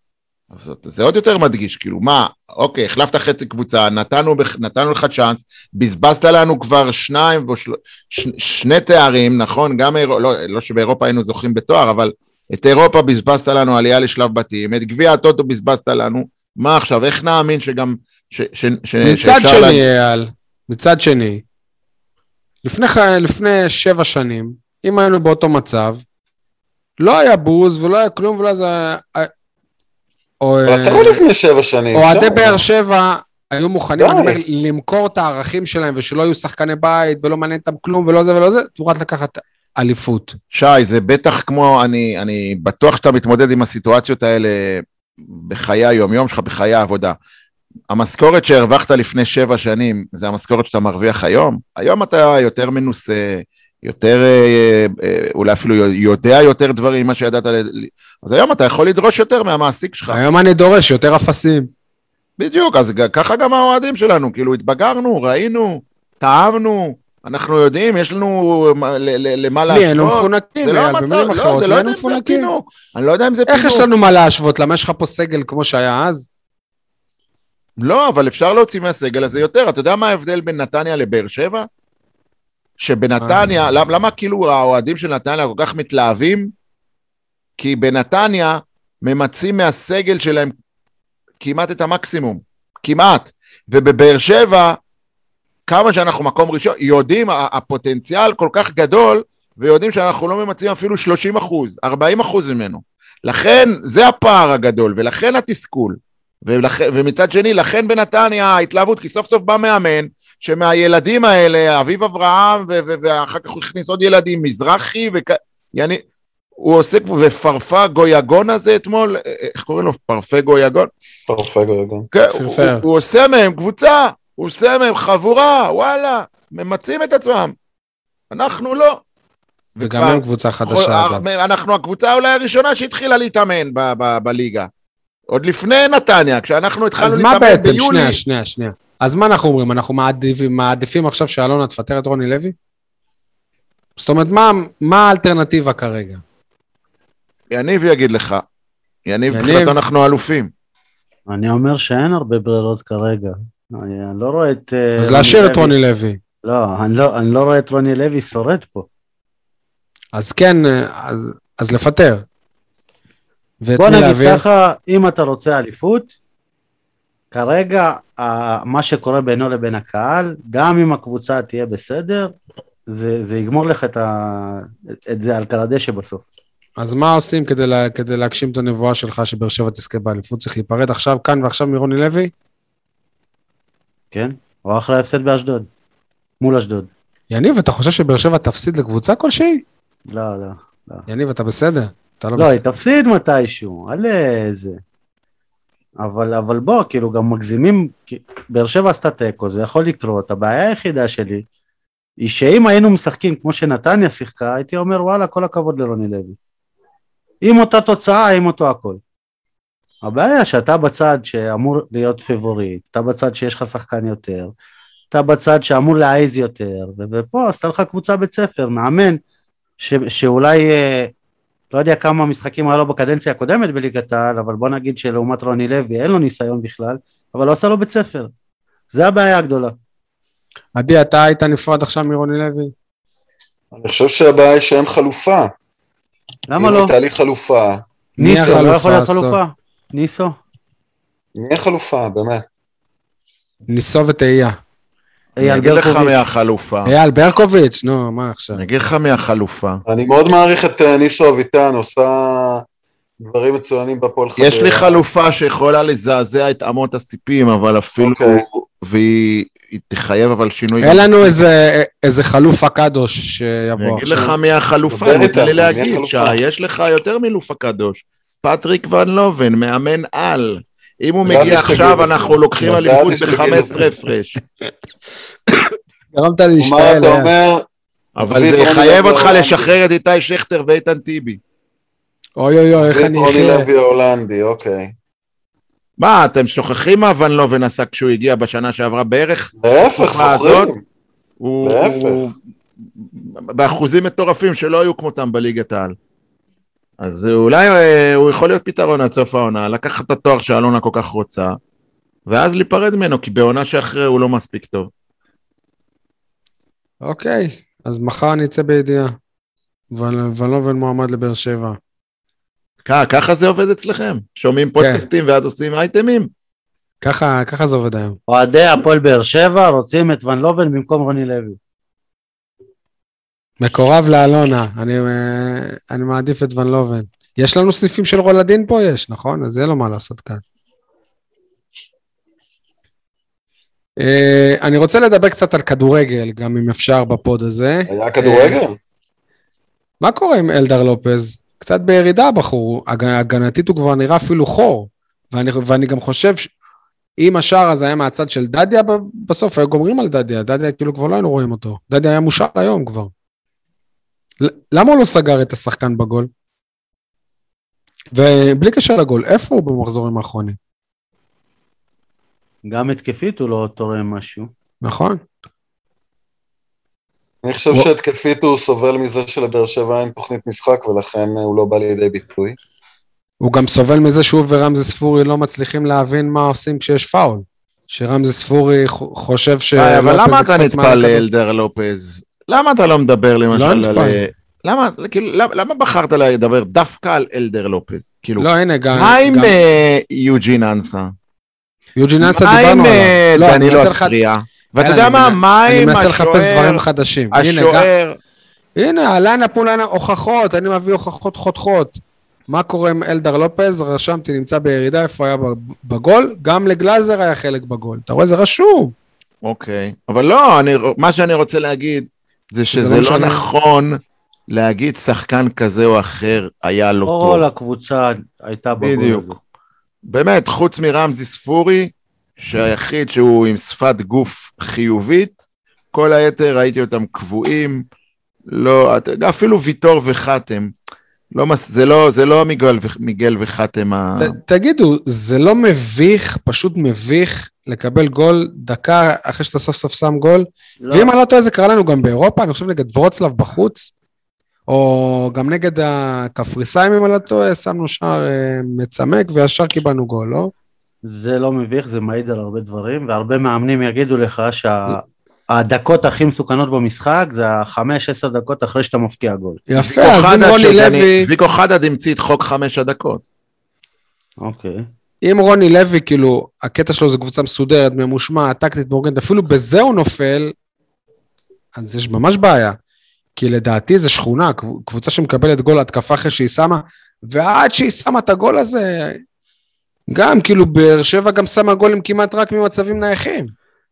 Speaker 3: אז זה עוד יותר מדגיש, כאילו, מה, אוקיי, החלפת חצי קבוצה, נתנו, נתנו לך צ'אנס, בזבזת לנו כבר שניים, או של, ש, שני תארים, נכון? גם, אירו, לא, לא שבאירופה היינו זוכים בתואר, אבל את אירופה בזבזת לנו עלייה לשלב בתים, את גביע הטוטו בזבזת לנו, מה עכשיו, איך נאמין שגם, ש, ש, ש,
Speaker 1: מצד
Speaker 3: שאפשר לה-
Speaker 1: שני, אייל, מצד שני, לפני, ח- לפני שבע שנים, אם היינו באותו מצב, לא היה בוז ולא היה כלום ולא היה... או,
Speaker 4: אבל אתה לא לפני שבע שנים.
Speaker 1: אוהדי. באר שבע היו מוכנים, למכור את הערכים שלהם ושלא יהיו שחקני בית ולא מעניין אותם כלום ולא זה ולא זה, תמורת לקחת אליפות.
Speaker 3: שי, זה בטח כמו, אני, אני בטוח שאתה מתמודד עם הסיטואציות האלה בחיי היום-יום שלך, בחיי העבודה. המשכורת שהרווחת לפני שבע שנים, זה המשכורת שאתה מרוויח היום? היום אתה יותר מנוסה, יותר, אה, אה, אולי אפילו יודע יותר דברים ממה שידעת, אז היום אתה יכול לדרוש יותר מהמעסיק שלך.
Speaker 1: היום אני דורש יותר אפסים.
Speaker 3: בדיוק, אז ככה גם האוהדים שלנו, כאילו התבגרנו, ראינו, טעמנו, אנחנו יודעים, יש לנו למה להשוות.
Speaker 1: נהיינו מפונקים,
Speaker 3: זה לא המצב, לא, זה לא יודע אם זה. פינוק. אני לא יודע אם זה
Speaker 1: איך יש
Speaker 3: פינוק.
Speaker 1: לנו מה להשוות? למה יש לך פה סגל כמו שהיה אז?
Speaker 3: לא, אבל אפשר להוציא מהסגל הזה יותר. אתה יודע מה ההבדל בין נתניה לבאר שבע? שבנתניה, למה, למה כאילו האוהדים של נתניה כל כך מתלהבים? כי בנתניה ממצים מהסגל שלהם כמעט את המקסימום. כמעט. ובבאר שבע, כמה שאנחנו מקום ראשון, יודעים, הפוטנציאל כל כך גדול, ויודעים שאנחנו לא ממצים אפילו 30 אחוז, 40 אחוז ממנו. לכן, זה הפער הגדול, ולכן התסכול. ולכן, ומצד שני, לכן בנתניה ההתלהבות, כי סוף סוף בא מאמן, שמהילדים האלה, אביב אברהם, ו- ו- ואחר כך הוא הכניס עוד ילדים, מזרחי, וכ... יעני, הוא עושה, ופרפה גויגון הזה אתמול, איך קוראים לו? פרפה גויגון?
Speaker 4: פרפגו יגון.
Speaker 3: כן, הוא. הוא, הוא עושה מהם קבוצה, הוא עושה מהם חבורה, וואלה, ממצים את עצמם. אנחנו לא.
Speaker 1: וגם הם קבוצה חדשה, אגב.
Speaker 3: אנחנו הקבוצה אולי הראשונה שהתחילה להתאמן ב- ב- בליגה. עוד לפני נתניה, כשאנחנו התחלנו
Speaker 1: אז
Speaker 3: להתאמן
Speaker 1: מה בעצם,
Speaker 3: ביולי.
Speaker 1: שנייה, שנייה, שנייה. אז מה אנחנו אומרים? אנחנו מעדיפים, מעדיפים עכשיו שאלונה תפטר את רוני לוי? זאת אומרת, מה, מה האלטרנטיבה כרגע?
Speaker 3: יניב יגיד לך. יניב,
Speaker 1: יניב.
Speaker 3: מבחינתו אנחנו אלופים.
Speaker 2: אני אומר שאין הרבה ברירות כרגע. אני לא רואה את... אה,
Speaker 1: אז להשאיר את. רוני לוי.
Speaker 2: לא, אני לא, אני לא רואה את רוני לוי שורד פה.
Speaker 1: אז כן, אז, אז לפטר.
Speaker 2: בוא נגיד
Speaker 1: להביא?
Speaker 2: ככה, אם אתה רוצה אליפות, כרגע מה שקורה בינו לבין הקהל, גם אם הקבוצה תהיה בסדר, זה, זה יגמור לך את, ה, את זה על קרדשא בסוף.
Speaker 1: אז מה עושים כדי, לה, כדי להגשים את הנבואה שלך שבאר שבע תזכה באליפות? צריך להיפרד עכשיו, כאן ועכשיו מרוני לוי?
Speaker 2: כן? או אחרי ההפסד באשדוד. מול אשדוד.
Speaker 1: יניב, אתה חושב שבאר שבע תפסיד לקבוצה כלשהי?
Speaker 2: לא, לא.
Speaker 1: יניב, אתה בסדר? אתה לא
Speaker 2: לא, היא
Speaker 1: בסדר.
Speaker 2: תפסיד מתישהו, על איזה... אבל, אבל בוא, כאילו גם מגזימים, באר שבע עשתה תיקו, זה יכול לקרות, הבעיה היחידה שלי היא שאם היינו משחקים כמו שנתניה שיחקה, הייתי אומר וואלה, כל הכבוד לרוני לוי. עם אותה תוצאה, עם אותו הכל. הבעיה שאתה בצד שאמור להיות פיבוריט, אתה בצד שיש לך שחקן יותר, אתה בצד שאמור להעיז יותר, ופה עשתה לך קבוצה בית ספר, מאמן, ש, שאולי, אה, לא יודע כמה משחקים היה לו בקדנציה הקודמת בליגת העל, אבל בוא נגיד שלעומת רוני לוי אין לו ניסיון בכלל, אבל הוא עשה לו בית ספר. זה הבעיה הגדולה.
Speaker 1: עדי, אתה היית נפרד עכשיו מרוני לוי?
Speaker 4: אני חושב שהבעיה היא שאין חלופה.
Speaker 2: למה
Speaker 4: אם
Speaker 2: לא?
Speaker 4: הייתה לי חלופה,
Speaker 2: ניסו, לא יכול להיות? חלופה. ניסו.
Speaker 4: מי החלופה, באמת?
Speaker 1: ניסו ותהייה.
Speaker 3: אני
Speaker 2: אייל
Speaker 3: אגיד לך
Speaker 2: ברקוביץ'.
Speaker 3: מי החלופה.
Speaker 1: אייל ברקוביץ', נו, מה עכשיו?
Speaker 3: אני אגיד לך מי החלופה.
Speaker 4: אני מאוד מעריך את אה, ניסו אביטן, עושה דברים מצוינים בפועל חדרה.
Speaker 3: יש לי חלופה שיכולה לזעזע את אמות הסיפים, אבל אפילו...
Speaker 4: אוקיי.
Speaker 3: והיא היא תחייב אבל שינוי.
Speaker 1: אין לנו איזה, איזה חלופה קדוש
Speaker 3: אני
Speaker 1: שיבוא
Speaker 3: אגיד
Speaker 1: עכשיו.
Speaker 3: לך מי החלופה, נותן לי להגיד,
Speaker 4: החלופה?
Speaker 3: שי, יש לך יותר מלופה קדוש. פטריק ון לובן, מאמן על. אם הוא מגיע עכשיו. אנחנו לוקחים אליפות
Speaker 4: שתגיד את
Speaker 3: ב-15
Speaker 4: זה.
Speaker 3: הפרש.
Speaker 1: גרמת לי
Speaker 4: מה
Speaker 1: להשתעל.
Speaker 4: אתה. אומר?
Speaker 3: אבל זה
Speaker 4: רוני
Speaker 3: יחייב אותך. לשחרר את איתי שכטר ואיתן טיבי.
Speaker 1: אוי אוי אוי, איך אני
Speaker 4: רוני
Speaker 1: אחיה.
Speaker 4: לוי ההולנדי, אוקיי.
Speaker 3: מה, אתם שוכחים מה ון לובן עשה כשהוא הגיע בשנה שעברה בערך?
Speaker 4: להפך, זוכרים. להפך.
Speaker 3: באחוזים מטורפים שלא היו כמותם בליגת העל. אז אולי אה, הוא יכול להיות פתרון עד סוף העונה, לקחת את התואר שאלונה כל כך רוצה, ואז להיפרד ממנו, כי בעונה שאחרי הוא לא מספיק טוב.
Speaker 1: אוקיי, אז מחר אני אצא בידיעה. ונלובן מועמד לבאר שבע.
Speaker 3: ככה זה עובד אצלכם? שומעים
Speaker 1: כן.
Speaker 3: פודקאסטים ואז עושים אייטמים?
Speaker 1: ככה, ככה זה עובד היום.
Speaker 2: אוהדי הפועל באר שבע רוצים את ון לובן במקום רוני לוי.
Speaker 1: מקורב לאלונה, אני, אה, אני מעדיף את ון לובן. יש לנו סניפים של רולדין פה? יש, נכון? אז יהיה לו מה לעשות כאן. אה, אני רוצה לדבר קצת על כדורגל, גם אם אפשר בפוד הזה.
Speaker 4: היה כדורגל?
Speaker 1: מה קורה עם אלדר לופז? קצת בירידה הבחור, הג- הגנתית הוא כבר נראה אפילו חור. ואני, ואני גם חושב שאם השער הזה היה מהצד של דדיה, בסוף היו גומרים על דדיה, דדיה כאילו כבר לא היינו רואים אותו. דדיה היה מושל היום כבר. למה הוא לא סגר את השחקן בגול? ובלי קשר לגול, איפה הוא במחזורים האחרונים?
Speaker 2: גם התקפית הוא לא תורם משהו.
Speaker 1: נכון?
Speaker 4: אני חושב
Speaker 1: וואו.
Speaker 4: שהתקפית הוא סובל מזה שלבאר שבע אין תוכנית משחק, ולכן הוא לא בא לידי ביטוי.
Speaker 1: הוא גם סובל מזה שהוא ורמזי ספורי לא מצליחים להבין מה עושים כשיש פאול. שרמזי ספורי חושב ש...
Speaker 3: היי, אבל למה אתה נטפל. לאלדר לופז? למה אתה לא מדבר למשל על...
Speaker 1: נטפל.
Speaker 3: למה, כאילו, למה, למה בחרת לדבר דווקא על אלדר לופז? כאילו,
Speaker 1: לא, הנה, גם...
Speaker 3: מה עם
Speaker 1: גם-
Speaker 3: אה, יוג'ין אנסה?
Speaker 1: יוג'ין אנסה
Speaker 3: מה עם
Speaker 1: דיברנו
Speaker 3: אה,
Speaker 1: עליו. לא, אני
Speaker 3: דנילו אספריה? ואתה יודע
Speaker 1: אני
Speaker 3: מה,
Speaker 1: מנ-
Speaker 3: מה
Speaker 1: אני
Speaker 3: עם
Speaker 1: מנסה לחפש
Speaker 3: השוער,
Speaker 1: דברים חדשים.
Speaker 3: השוער,
Speaker 1: הנה, עלה נתנו לנו הוכחות, אני מביא הוכחות חותכות. מה קורה עם אלדר לופז? רשמתי, נמצא בירידה, איפה היה בגול? גם לגלאזר היה חלק בגול. אתה רואה, זה רשום.
Speaker 3: אוקיי, אבל לא, אני, מה שאני רוצה להגיד, זה שזה
Speaker 1: לא
Speaker 3: לא. נכון להגיד שחקן כזה או אחר היה לא טוב.
Speaker 2: כל הקבוצה הייתה בגול
Speaker 3: בדיוק.
Speaker 2: הזה.
Speaker 3: באמת, חוץ מרמזי ספורי, שהיחיד שהוא עם שפת גוף חיובית, כל היתר ראיתי אותם קבועים, לא, אפילו ויטור וחתם, לא, זה לא, זה לא מיגל, מיגל וחתם ה...
Speaker 1: תגידו, זה לא מביך, פשוט מביך, לקבל גול דקה אחרי שאתה סוף סוף שם גול?
Speaker 2: לא,
Speaker 1: ואם אני לא טועה, זה קרה לנו גם באירופה, אני חושב נגד ורוצלב בחוץ, או גם נגד הקפריסאים, אם אני לא טועה, שמנו שער אה, מצמק וישר קיבלנו גול, לא?
Speaker 2: זה לא מביך, זה מעיד על הרבה דברים, והרבה מאמנים יגידו לך שהדקות הכי מסוכנות במשחק זה החמש, עשר דקות אחרי שאתה מפקיע גול.
Speaker 1: יפה, אז אם רוני לוי,
Speaker 3: ויקו חדד המציא את חוק חמש הדקות.
Speaker 2: אוקיי.
Speaker 1: אם רוני לוי, כאילו, הקטע שלו זה קבוצה מסודרת, ממושמעת, טקטית, מאורגנת, אפילו בזה הוא נופל, אז יש ממש בעיה. כי לדעתי זה שכונה, קב- קבוצה שמקבלת גול התקפה אחרי שהיא שמה, ועד שהיא שמה את הגול הזה, גם, כאילו, באר שבע גם שמה גולים כמעט רק ממצבים נייחים.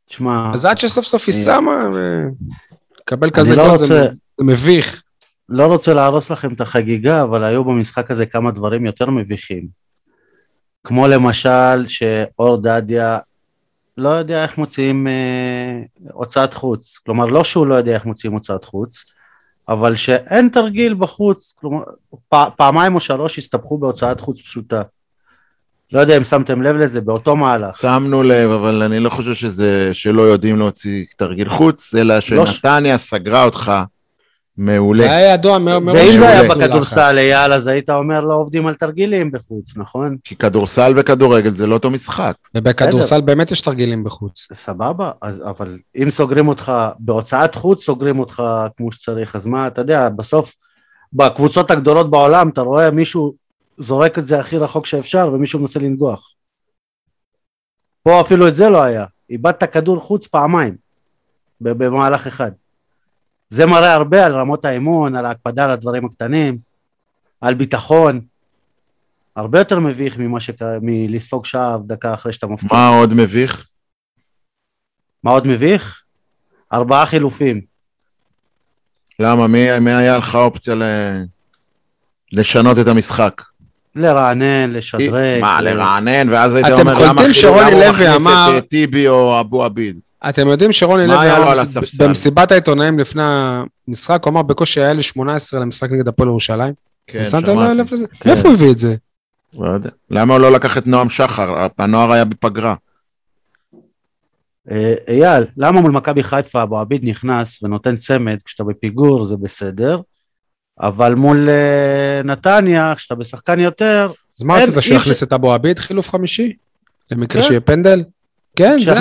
Speaker 2: תשמע,
Speaker 1: אז עד שסוף סוף היא שמה, וקבל כזה
Speaker 2: לא
Speaker 1: גול,
Speaker 2: רוצה-
Speaker 1: זה מביך.
Speaker 2: לא רוצה להרוס לכם את החגיגה, אבל היו במשחק הזה כמה דברים יותר מביכים. כמו למשל שאור דדיה לא יודע איך מוציאים אה, הוצאת חוץ. כלומר, לא שהוא לא יודע איך מוציאים הוצאת חוץ, אבל שאין תרגיל בחוץ. כלומר, פ, פעמיים או שלוש הסתבכו בהוצאת חוץ פשוטה. לא יודע אם שמתם לב לזה, באותו מהלך.
Speaker 3: שמנו לב, אבל אני לא חושב שזה שלא יודעים להוציא תרגיל חוץ, אלא
Speaker 2: לא ש-
Speaker 3: שנתניה סגרה אותך
Speaker 1: זה
Speaker 3: מעולה.
Speaker 1: היה ידוע מאוד מאוד.
Speaker 2: ואם זה היה בכדורסל. אייל, אז היית אומר לא עובדים על תרגילים בחוץ, נכון?
Speaker 3: כי כדורסל וכדורגל זה לא אותו משחק.
Speaker 1: ובכדורסל באמת יש תרגילים בחוץ.
Speaker 2: סבבה, אז, אבל אם סוגרים אותך בהוצאת חוץ, סוגרים אותך כמו שצריך, אז מה, אתה יודע, בסוף, בקבוצות הגדולות בעולם, אתה רואה מישהו זורק את זה הכי רחוק שאפשר, ומישהו מנסה לנגוח. פה אפילו את זה לא היה, איבדת כדור חוץ פעמיים, במהלך אחד. זה מראה הרבה על רמות האימון, על ההקפדה על הדברים הקטנים, על ביטחון. הרבה יותר מביך ממה שקרה, מלספוג שער דקה אחרי שאתה מפקיע.
Speaker 3: מה עוד מביך?
Speaker 2: מה עוד מביך? ארבעה חילופים.
Speaker 3: למה? מי, מי היה לך אופציה ל... לשנות את המשחק?
Speaker 2: לרענן, לשדרג.
Speaker 3: מה, לרענן, ואז היית אומר, למה
Speaker 1: קולטים
Speaker 3: חילוף-
Speaker 1: שרוני
Speaker 3: למה הוא
Speaker 1: לוי
Speaker 3: מכניס
Speaker 1: אמר-
Speaker 3: את טיבי או אבו עביד?
Speaker 1: אתם יודעים שרוני לוי
Speaker 3: היה?
Speaker 1: במסיבת העיתונאים לפני המשחק, הוא אמר בקושי היה לי 18 למשחק נגד הפועל ירושלים.
Speaker 3: כן, שמעתי.
Speaker 1: לב לזה?
Speaker 2: כן.
Speaker 1: מאיפה הוא הביא את זה?
Speaker 3: לא יודע. למה הוא לא לקח את נועם שחר? הנוער היה בפגרה.
Speaker 2: אה, אייל, למה מול מכבי חיפה אבו עביד נכנס ונותן צמד כשאתה בפיגור זה בסדר, אבל מול אה, נתניה, כשאתה בשחקן יותר,
Speaker 1: אז מה רצית, שהוא
Speaker 2: אי
Speaker 1: יכניס את אבו עביד חילוף חמישי? למקרה
Speaker 2: כן.
Speaker 1: שיהיה פנדל? כן, זה...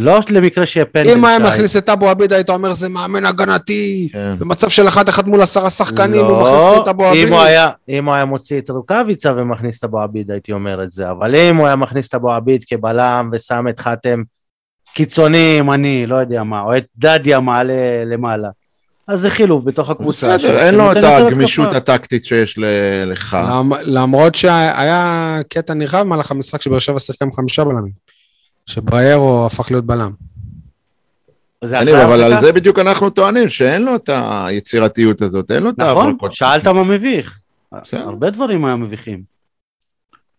Speaker 2: לא למקרה שיהיה פנדל.
Speaker 1: אם היה. מכניס את אבו עביד, היית אומר, זה מאמן הגנתי.
Speaker 3: כן.
Speaker 1: במצב של אחת אחת מול עשרה שחקנים, הוא מכניס את אבו
Speaker 2: לא,
Speaker 1: עביד.
Speaker 2: אם הוא היה- אם הוא היה מוציא את רוקאביצה ומכניס את אבו עביד, הייתי אומר את זה, אבל אם הוא היה מכניס את אבו עביד כבלם ושם את חתם קיצוני ימני, לא יודע מה, או את דדיה מעלה למעלה, אז זה חילוף בתוך הקבוצה.
Speaker 3: בסדר, אין לו את הגמישות. הטקטית שיש ל- לך.
Speaker 1: למ- למרות שהיה קטע נרחב במהלך המשחק שבאר שבע שיחקה עם חמישה בלמים. שבריירו הפך להיות בלם.
Speaker 3: אבל על? זה בדיוק אנחנו טוענים, שאין לו את היצירתיות הזאת, אין לו את
Speaker 2: נכון,
Speaker 3: ההברקות.
Speaker 2: שאלת מה מביך. הרבה דברים היו מביכים.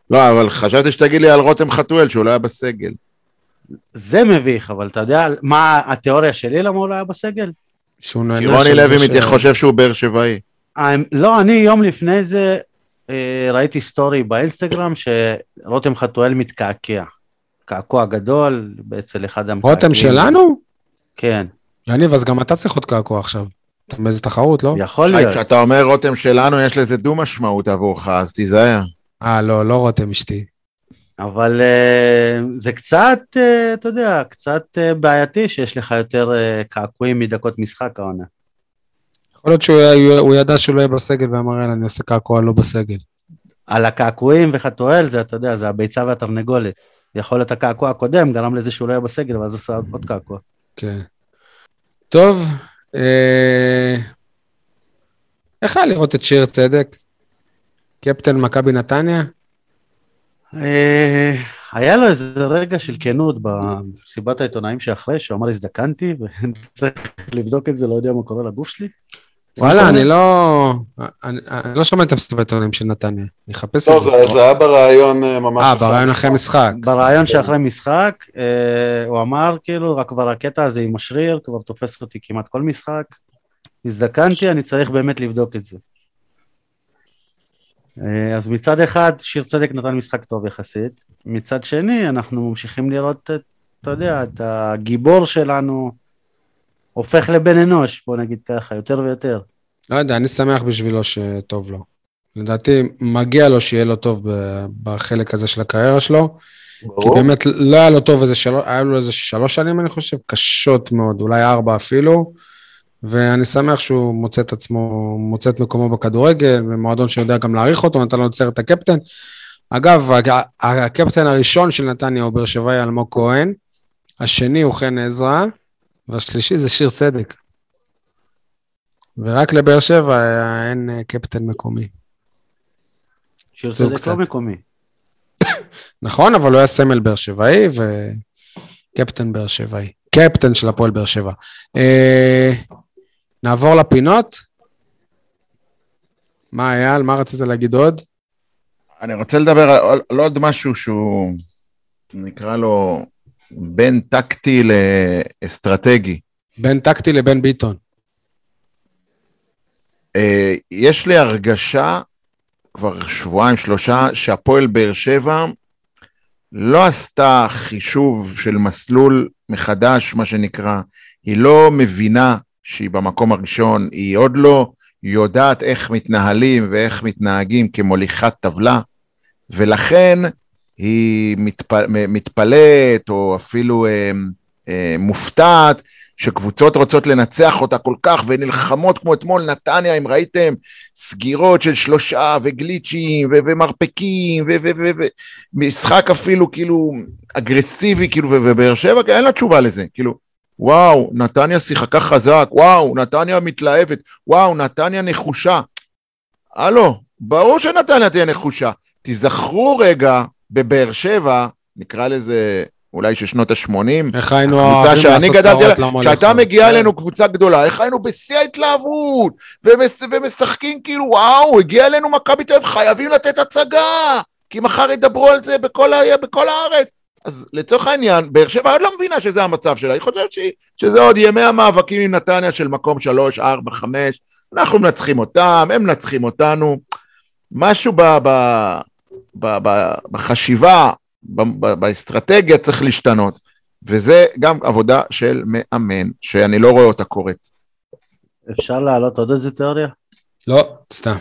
Speaker 3: לא, אבל חשבתי שתגיד לי על רותם חתואל, שהוא לא היה בסגל.
Speaker 2: זה מביך, אבל אתה יודע מה התיאוריה שלי למה הוא לא היה בסגל?
Speaker 1: שהוא נהנה
Speaker 3: כי רוני לוי חושב שהוא באר שבעי.
Speaker 2: לא, אני יום לפני זה אה, ראיתי סטורי באינסטגרם שרותם חתואל מתקעקע. קעקוע גדול אצל אחד המקעקעים.
Speaker 1: רותם שלנו?
Speaker 2: כן,
Speaker 1: יניב, אז גם אתה צריך עוד קעקוע עכשיו. אתה באיזה תחרות, לא?
Speaker 2: יכול להיות.
Speaker 3: כשאתה אומר רותם שלנו, יש לזה דו משמעות עבורך, אז תיזהר.
Speaker 1: אה, לא, לא רותם אשתי.
Speaker 2: אבל אה, זה קצת, אה, אתה יודע, קצת אה, בעייתי שיש לך יותר קעקועים מדקות משחק העונה.
Speaker 1: יכול להיות שהוא ידע שהוא לא יהיה בסגל ואמר, יאללה, אני עושה קעקוע לא בסגל.
Speaker 2: על הקעקועים וחתואל זה, אתה יודע, זה הביצה והתרנגולת. יכול להיות הקעקוע הקודם גרם לזה שהוא לא יהיה בסגל ואז עשה עוד קעקוע.
Speaker 1: כן. טוב, אה... איך היה לראות את שיר צדק? קפטן מכבי נתניה?
Speaker 2: אה, היה לו איזה רגע של כנות במסיבת העיתונאים שאחרי, שהוא אמר הזדקנתי, וצריך לבדוק את זה, לא יודע מה קורה לגוף שלי.
Speaker 1: וואלה, אני לא... אני אני לא שמעתי את העיתונאים של נתניה. אני אחפש
Speaker 4: לא,
Speaker 1: את זה.
Speaker 4: זה זה היה בריאיון אה, ממש
Speaker 1: אה, ברעיון אחרי משחק.
Speaker 2: ברעיון שאחרי משחק, אה, הוא אמר כאילו, רק כבר הקטע הזה עם השריר, כבר תופס אותי כמעט כל משחק. הזדקנתי, אני צריך באמת לבדוק את זה. אה, אז מצד אחד, שיר צדק נתן משחק טוב יחסית, מצד שני, אנחנו ממשיכים לראות את, אתה יודע, את הגיבור שלנו הופך לבן אנוש, בוא נגיד ככה, יותר ויותר.
Speaker 1: לא יודע, אני שמח בשבילו שטוב לו. לדעתי, מגיע לו שיהיה לו טוב בחלק הזה של הקריירה שלו. כי
Speaker 4: ברור.
Speaker 1: באמת לא היה לו טוב איזה שלוש, היה לו איזה שלוש שנים, אני חושב, קשות מאוד, אולי ארבע אפילו. ואני שמח שהוא מוצא את עצמו, מוצא את מקומו בכדורגל, במועדון שיודע גם להעריך אותו, נתן לו את סרט הקפטן. אגב, הקפטן הראשון של נתניה הוא באר שבעי אלמוג כהן, השני הוא חן עזרא, והשלישי זה שיר צדק. ורק לבאר שבע אין אה, קפטן מקומי.
Speaker 2: שיר צדק
Speaker 1: קצת.
Speaker 2: לא מקומי.
Speaker 1: נכון, אבל הוא היה סמל באר שבעי וקפטן באר שבעי. קפטן של הפועל באר שבע. אה, נעבור לפינות. מה אייל, מה רצית להגיד עוד?
Speaker 3: אני רוצה לדבר על על עוד משהו שהוא, נקרא לו, בין טקטי לאסטרטגי.
Speaker 1: בין טקטי לבין ביטון.
Speaker 3: אה, יש לי הרגשה, כבר שבועיים, שלושה, שהפועל באר שבע לא עשתה חישוב של מסלול מחדש, מה שנקרא. היא לא מבינה שהיא במקום הראשון, היא עוד לא יודעת איך מתנהלים ואיך מתנהגים כמוליכת טבלה, ולכן היא מתפ... מתפלאת או אפילו אה, אה, מופתעת שקבוצות רוצות לנצח אותה כל כך ונלחמות כמו אתמול נתניה, אם ראיתם, סגירות של שלושה וגליצ'ים ו- ומרפקים ומשחק אפילו כאילו אגרסיבי כאילו ו- ובאר שבע, אין לה תשובה לזה, כאילו וואו, נתניה שיחקה חזק, וואו, נתניה מתלהבת, וואו, נתניה נחושה. הלו, ברור שנתניה תהיה נחושה. תיזכרו רגע בבאר שבע, נקרא לזה אולי של שנות ה-80,
Speaker 1: איך היינו אוהבים לעשות
Speaker 3: גדלתי
Speaker 1: צרות למה
Speaker 3: כשהייתה. מגיעה אלינו קבוצה גדולה, איך היינו בשיא ההתלהבות, ומש, ומשחקים כאילו, וואו, הגיעה אלינו מכבי תל אביב, חייבים לתת הצגה, כי מחר ידברו על זה בכל, ה, בכל הארץ. אז לצורך העניין, באר שבע עוד לא מבינה שזה המצב שלה, היא חושבת שהיא- שזה עוד ימי המאבקים עם נתניה של מקום שלוש, ארבע, חמש, אנחנו מנצחים אותם, הם מנצחים אותנו. משהו ב, ב, בחשיבה, באסטרטגיה צריך להשתנות, וזה גם עבודה של מאמן, שאני לא רואה אותה קורית.
Speaker 2: אפשר להעלות עוד איזה תיאוריה?
Speaker 1: לא, סתם.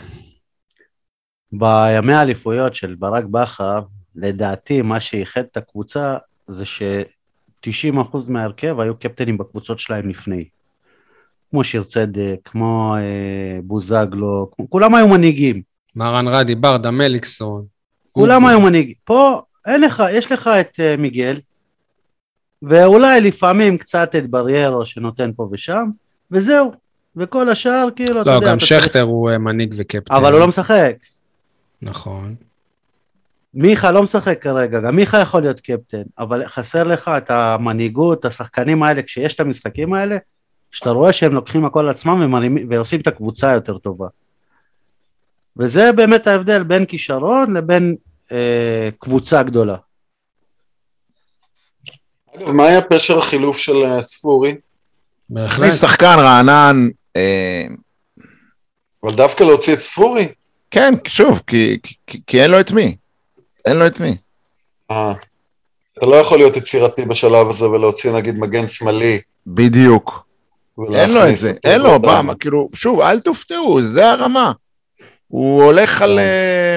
Speaker 2: בימי האליפויות של ברק בכר, לדעתי מה שאיחד את הקבוצה זה ש-90% מההרכב היו קפטנים בקבוצות שלהם לפני. כמו שיר צדק, כמו אה, בוזגלו, כמו, כולם היו מנהיגים.
Speaker 1: מרן רדי, ברדה, מליקסון.
Speaker 2: כולם. היו מנהיגים. פה אין לך, יש לך את uh, מיגל, ואולי לפעמים קצת את בריירו שנותן פה ושם, וזהו. וכל השאר, כאילו, אתה
Speaker 1: לא,
Speaker 2: יודע...
Speaker 1: גם
Speaker 2: אתה צריך-
Speaker 1: שכטר הוא אה, מנהיג וקפטן.
Speaker 2: אבל הוא לא משחק.
Speaker 1: נכון.
Speaker 2: מיכה לא משחק כרגע, גם מיכה יכול להיות קפטן, אבל חסר לך את המנהיגות, השחקנים האלה, כשיש את המשחקים האלה, שאתה רואה שהם לוקחים הכל על עצמם ומרימים- ועושים את הקבוצה יותר טובה. וזה באמת ההבדל בין כישרון לבין אה, קבוצה גדולה.
Speaker 4: אגב, מה היה פשר החילוף של אה, ספורי?
Speaker 1: בהחלט.
Speaker 3: הכניס שחקן רענן, אה,
Speaker 4: אבל דווקא להוציא את ספורי?
Speaker 3: כן, שוב, כי, כי, כי אין לו את מי. אין לו את מי.
Speaker 4: אה. אתה לא יכול להיות יצירתי בשלב הזה ולהוציא נגיד מגן שמאלי.
Speaker 3: בדיוק. אין לו את זה, אין לו. במה, כאילו, שוב, אל תופתעו, זה הרמה. הוא הולך על, אה,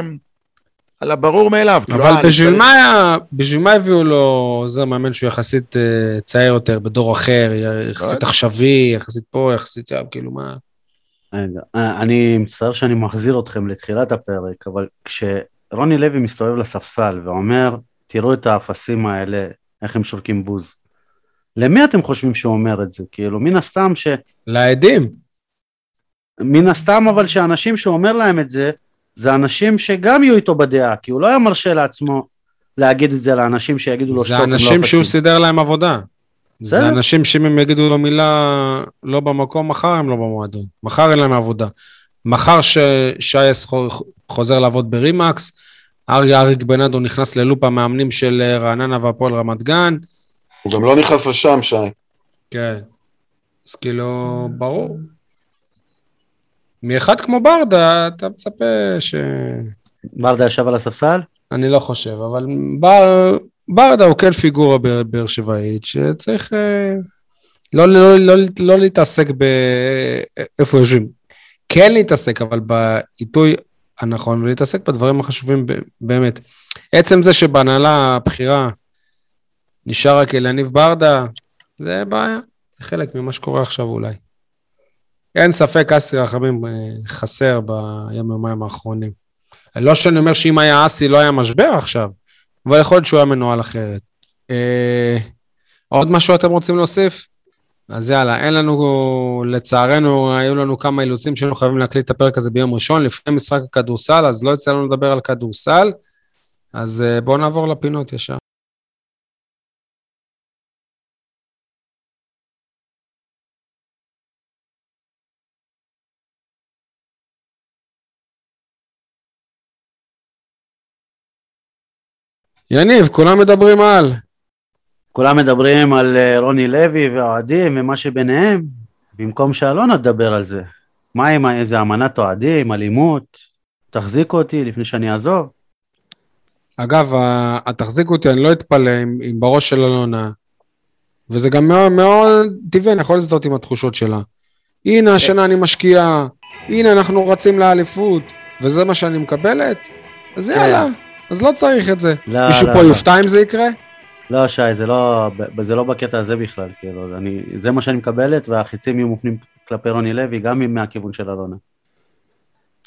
Speaker 3: על הברור מאליו. כאילו, אה,
Speaker 1: אבל
Speaker 3: אני
Speaker 1: בשביל מה, היה- בשביל מה הביאו לו עוזר מאמן שהוא יחסית אה, צעיר יותר, בדור אחר, יחסית. עכשווי, יחסית פה, יחסית שם, כאילו מה...
Speaker 2: אה, אני מצטער שאני מחזיר אתכם לתחילת הפרק, אבל כשרוני לוי מסתובב לספסל ואומר, תראו את האפסים האלה, איך הם שורקים בוז. למי אתם חושבים שהוא אומר את זה? כאילו, מן הסתם ש...
Speaker 1: לעדים.
Speaker 2: מן הסתם אבל שאנשים שהוא אומר להם את זה, זה אנשים שגם יהיו איתו בדעה, כי הוא לא היה מרשה לעצמו להגיד את זה לאנשים שיגידו לו
Speaker 1: זה
Speaker 2: הם לא
Speaker 1: אנשים שהוא. סידר להם עבודה. זה
Speaker 2: בסדר.
Speaker 1: אנשים שאם הם יגידו לו מילה לא במקום, מחר הם לא במועדון. מחר אין להם עבודה. מחר ששייס חו- חוזר לעבוד ברימקס, ארי אריק בנאדו נכנס ללופ המאמנים של אה, רעננה והפועל רמת גן.
Speaker 4: הוא גם לא נכנס לשם, שי.
Speaker 1: כן. אז כאילו, ברור. מאחד כמו ברדה, אתה מצפה ש...
Speaker 2: ברדה ישב על הספסל?
Speaker 1: אני לא חושב, אבל בר... ברדה הוא כן פיגורה באר שבעית, שצריך אה, לא, לא, לא, לא להתעסק באיפה יושבים. כן להתעסק, אבל בעיתוי הנכון, ולהתעסק בדברים החשובים באמת. עצם זה שבהנהלה הבכירה נשאר רק אליניב ברדה, זה בעיה, חלק ממה שקורה עכשיו אולי. אין ספק, אסי רחמים אה, חסר ביום-יומיים האחרונים. לא שאני אומר שאם היה אסי לא היה משבר עכשיו, אבל יכול להיות שהוא היה מנוהל אחרת. אה, עוד משהו אתם רוצים להוסיף? אז יאללה, אין לנו, לצערנו, היו לנו כמה אילוצים שהיינו חייבים להקליט את הפרק הזה ביום ראשון, לפני משחק הכדורסל, אז לא יצא לנו לדבר על כדורסל, אז אה, בואו נעבור לפינות ישר. יניב, כולם מדברים על.
Speaker 2: כולם מדברים על אה, רוני לוי והאוהדים ומה שביניהם, במקום שאלונה תדבר על זה. מה עם איזה אמנת אוהדים, אלימות? תחזיקו אותי לפני שאני אעזוב.
Speaker 1: אגב, התחזיקו אותי, אני לא אתפלא אם, אם בראש של אלונה, וזה גם מאוד, מאוד טבעי, אני יכול להזדהות עם התחושות שלה. הנה, השנה אני משקיעה, הנה, אנחנו רצים לאליפות, וזה מה שאני מקבלת, אז יאללה, אז לא צריך את זה.
Speaker 2: לא,
Speaker 1: מישהו
Speaker 2: לא,
Speaker 1: פה
Speaker 2: לא.
Speaker 1: יופתע אם זה יקרה?
Speaker 2: לא, שי, זה לא, זה לא בקטע הזה בכלל, כאילו, אני, זה מה שאני מקבלת, והחיצים יהיו מופנים כלפי רוני לוי, גם אם מהכיוון של אלונה.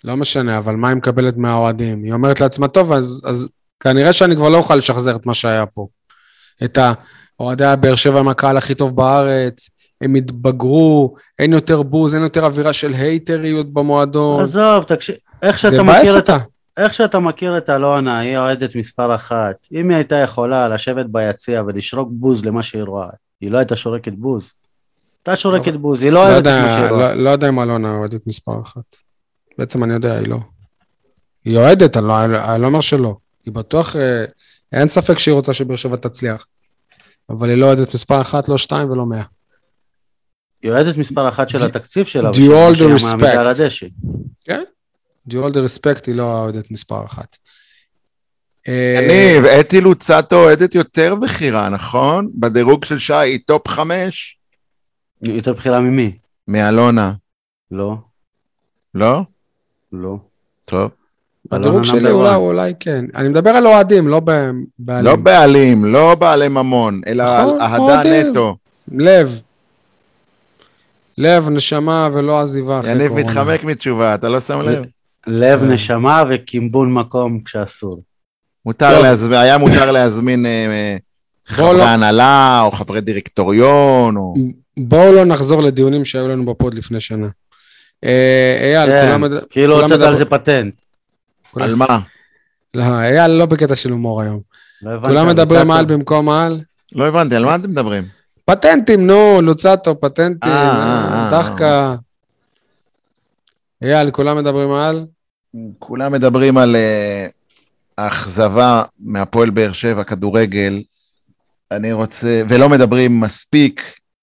Speaker 1: לא משנה, אבל מה היא מקבלת מהאוהדים? היא אומרת לעצמה, טוב, אז, אז כנראה שאני כבר לא אוכל לשחזר את מה שהיה פה. את האוהדי הבאר שבע הם הקהל הכי טוב בארץ, הם התבגרו, אין יותר בוז, אין יותר אווירה של הייטריות במועדון.
Speaker 2: עזוב, תקשיב, איך שאתה מכיר את...
Speaker 1: אותה.
Speaker 2: איך שאתה מכיר את אלונה, היא אוהדת מספר אחת. אם היא הייתה יכולה לשבת ביציע ולשרוק בוז למה שהיא רואה, היא לא הייתה שורקת בוז. הייתה שורקת בוז, היא לא
Speaker 1: לא
Speaker 2: אוהבת את מה שהיא רואה.
Speaker 1: לא, לא יודע אם אלונה אוהדת מספר אחת. בעצם אני יודע, היא לא. היא אוהדת, אני לא, אני לא אומר שלא. היא בטוח אה, אין ספק שהיא רוצה שבאר שבע תצליח. אבל היא לא אוהדת מספר אחת, לא שתיים ולא מאה.
Speaker 2: היא אוהדת מספר אחת של התקציב שלה,
Speaker 1: all the
Speaker 2: ושהיא מעמידה. על הדשא.
Speaker 1: דיו all the respect היא לא האוהדת מספר אחת. אה,
Speaker 3: יניב, אתי לוצטו אוהדת יותר בכירה, נכון? בדירוג של שי היא טופ חמש
Speaker 2: היא יותר בכירה ממי?
Speaker 3: מאלונה,
Speaker 2: לא,
Speaker 3: לא?
Speaker 2: לא.
Speaker 3: טוב.
Speaker 1: בדירוג שלי אולי. אולי כן. אני מדבר על אוהדים, לא ב- בעלים.
Speaker 3: לא בעלים, לא בעלי ממון, אלא על
Speaker 1: נכון,
Speaker 3: אהדה. נטו.
Speaker 1: לב. לב, נשמה ולא עזיבה אחרי
Speaker 3: יניב. מתחמק מתשובה, אתה לא שם לב?
Speaker 2: לב,
Speaker 1: כן.
Speaker 2: נשמה וקימבון מקום כשאסור.
Speaker 3: מותר
Speaker 1: טוב.
Speaker 3: להזמין, היה מותר להזמין אה, אה, חברי
Speaker 1: לא-
Speaker 3: הנהלה, או חברי דירקטוריון, או...
Speaker 1: בואו לא נחזור לדיונים שהיו לנו בפוד לפני שנה. אה, אייל,
Speaker 2: כן,
Speaker 1: כולם...
Speaker 2: כאילו הוצאת על זה פטנט.
Speaker 3: על מה?
Speaker 1: לא, אייל לא בקטע של הומור היום.
Speaker 2: לא
Speaker 1: כולם מדברים. על במקום על.
Speaker 3: לא הבנתי, על מה אתם מדברים?
Speaker 1: פטנטים, נו, לוצטו, פטנטים,
Speaker 3: אה, אה, אה,
Speaker 1: דחקה. אייל, כולם מדברים על?
Speaker 3: כולם מדברים על אה, האכזבה מהפועל באר שבע, כדורגל. אני רוצה, ולא מדברים מספיק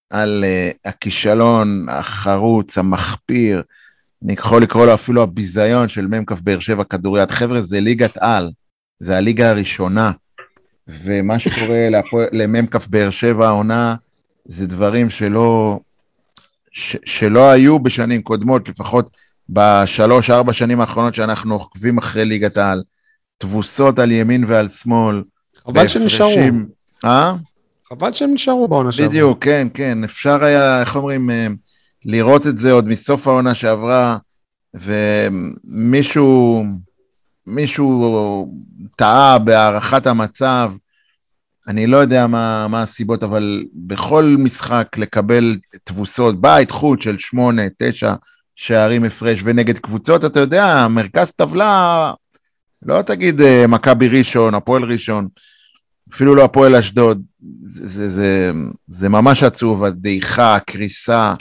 Speaker 3: על אה, הכישלון החרוץ, המחפיר, אני יכול לקרוא לו אפילו הביזיון של מ"כ באר שבע כדוריד. חבר'ה, זה ליגת על, זה הליגה הראשונה, ומה שקורה למ"כ באר שבע העונה, זה דברים שלא, ש, שלא היו בשנים קודמות, לפחות בשלוש, ארבע שנים האחרונות שאנחנו עוקבים אחרי ליגת העל. תבוסות על ימין ועל שמאל.
Speaker 1: חבל שהם נשארו.
Speaker 3: אה?
Speaker 1: חבל שהם נשארו בעונה שעברה.
Speaker 3: בדיוק, כן, כן. אפשר היה, איך אומרים, אה, לראות את זה עוד מסוף העונה שעברה, ומישהו מישהו טעה בהערכת המצב. אני לא יודע מה, מה הסיבות, אבל בכל משחק לקבל תבוסות, בית חוץ של שמונה, תשע שערים הפרש, ונגד קבוצות, אתה יודע, מרכז טבלה, לא תגיד אה, מכבי ראשון, הפועל ראשון, אפילו לא הפועל אשדוד, זה, זה, זה, זה ממש עצוב, הדעיכה, הקריסה,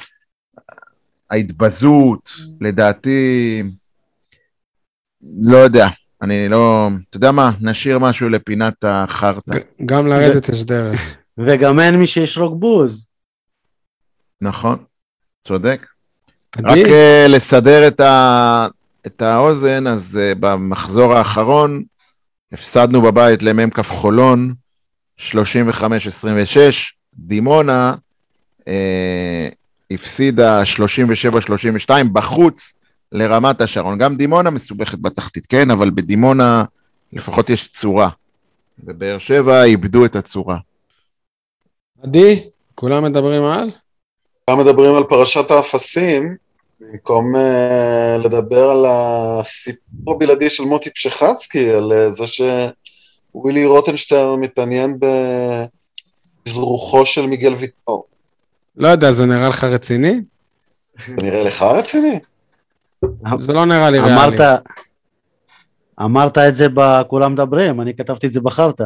Speaker 3: ההתבזות, לדעתי, לא יודע, אני לא, אתה יודע מה, נשאיר משהו לפינת החרטא.
Speaker 1: גם לרדת יש דרך.
Speaker 2: וגם אין מי שישרוק בוז.
Speaker 3: נכון, צודק. רק uh, לסדר את, ה, את האוזן, אז uh, במחזור האחרון הפסדנו בבית למ"כ חולון, 35-26, דימונה uh, הפסידה 37-32 בחוץ לרמת השרון. גם דימונה מסובכת בתחתית, כן, אבל בדימונה לפחות יש צורה. בבאר שבע איבדו את הצורה.
Speaker 1: עדי, כולם מדברים על?
Speaker 4: גם מדברים על פרשת האפסים, במקום uh, לדבר על הסיפור הבלעדי של מוטי פשחצקי, על uh, זה שווילי רוטנשטיין מתעניין בזרוחו של מיגל ויטור.
Speaker 1: לא יודע, זה נראה לך רציני?
Speaker 4: זה נראה לך רציני?
Speaker 1: זה לא נראה לי ריאלי.
Speaker 2: אמרת, אמרת את זה בכולם מדברים, אני כתבתי את זה בחרטא.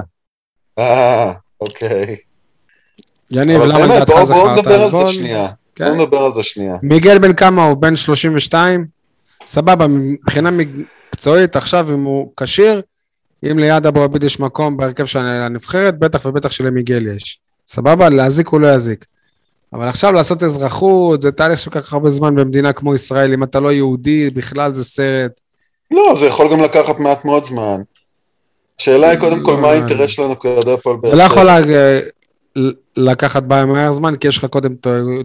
Speaker 4: אה, אוקיי.
Speaker 1: יניב, למה לדעתך
Speaker 4: בואו
Speaker 1: זה
Speaker 4: בואו נדבר על זה
Speaker 1: גול?
Speaker 4: שנייה.
Speaker 1: כן.
Speaker 4: בואו נדבר על זה שנייה.
Speaker 1: מיגל בן כמה הוא? בן 32? סבבה, מבחינה מקצועית, עכשיו אם הוא כשיר, אם ליד אבו עביד יש מקום בהרכב של הנבחרת, בטח ובטח שלמיגל יש. סבבה? להזיק הוא לא יזיק. אבל עכשיו לעשות אזרחות, זה תהליך שלוקח הרבה זמן במדינה כמו ישראל, אם אתה לא יהודי, בכלל זה סרט.
Speaker 4: לא, זה יכול גם לקחת מעט מאוד זמן. השאלה היא קודם כל, מה האינטרס שלנו כאוהדי הפועל באר
Speaker 1: זה לא
Speaker 4: שבע?
Speaker 1: יכול לקחת בעיה מהר זמן, כי יש לך קודם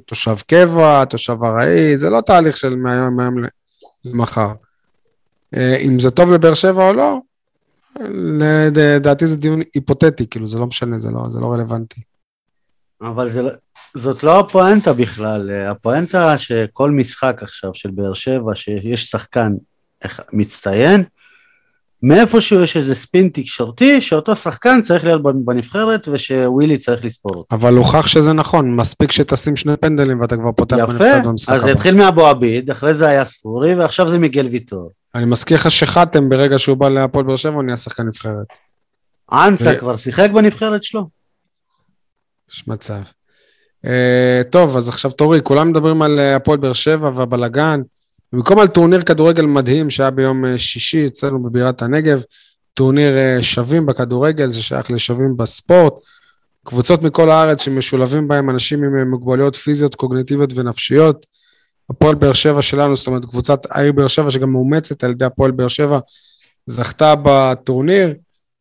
Speaker 1: תושב קבע, תושב ארעי, זה לא תהליך של מהיום מהיום למחר. אה, אם זה טוב לבאר שבע או לא, לדעתי זה דיון היפותטי, כאילו, זה לא משנה, זה לא, זה לא רלוונטי.
Speaker 2: אבל זה, לא- זאת לא הפואנטה בכלל, הפואנטה שכל משחק עכשיו של באר שבע, שיש שחקן מצטיין, מאיפשהו יש איזה ספין תקשורתי, שאותו שחקן צריך להיות בנבחרת ושווילי צריך לספור אותו.
Speaker 1: אבל הוכח שזה נכון, מספיק שתשים שני פנדלים ואתה כבר פותח
Speaker 2: יפה,
Speaker 1: בנבחרת במשחק
Speaker 2: אז זה. התחיל מאבו עביד, אחרי זה היה ספורי, ועכשיו זה מיגל ויטור.
Speaker 1: אני מזכיר לך שחתם ברגע שהוא בא להפועל באר שבע, הוא נהיה שחקן נבחרת.
Speaker 2: אנסה
Speaker 1: ו-
Speaker 2: כבר שיחק בנבחרת שלו?
Speaker 1: יש מצב. אה, טוב, אז עכשיו תורי, כולם מדברים על אה, הפועל באר שבע והבלגן. במקום על טורניר כדורגל מדהים שהיה ביום אה, שישי אצלנו בבירת הנגב, טורניר אה, שווים בכדורגל, זה שייך לשווים בספורט. קבוצות מכל הארץ שמשולבים בהם אנשים עם אה, מוגבלויות פיזיות, קוגניטיביות ונפשיות. הפועל באר שבע שלנו, זאת אומרת קבוצת העיר באר שבע שגם מאומצת על ידי הפועל באר שבע, זכתה בטורניר.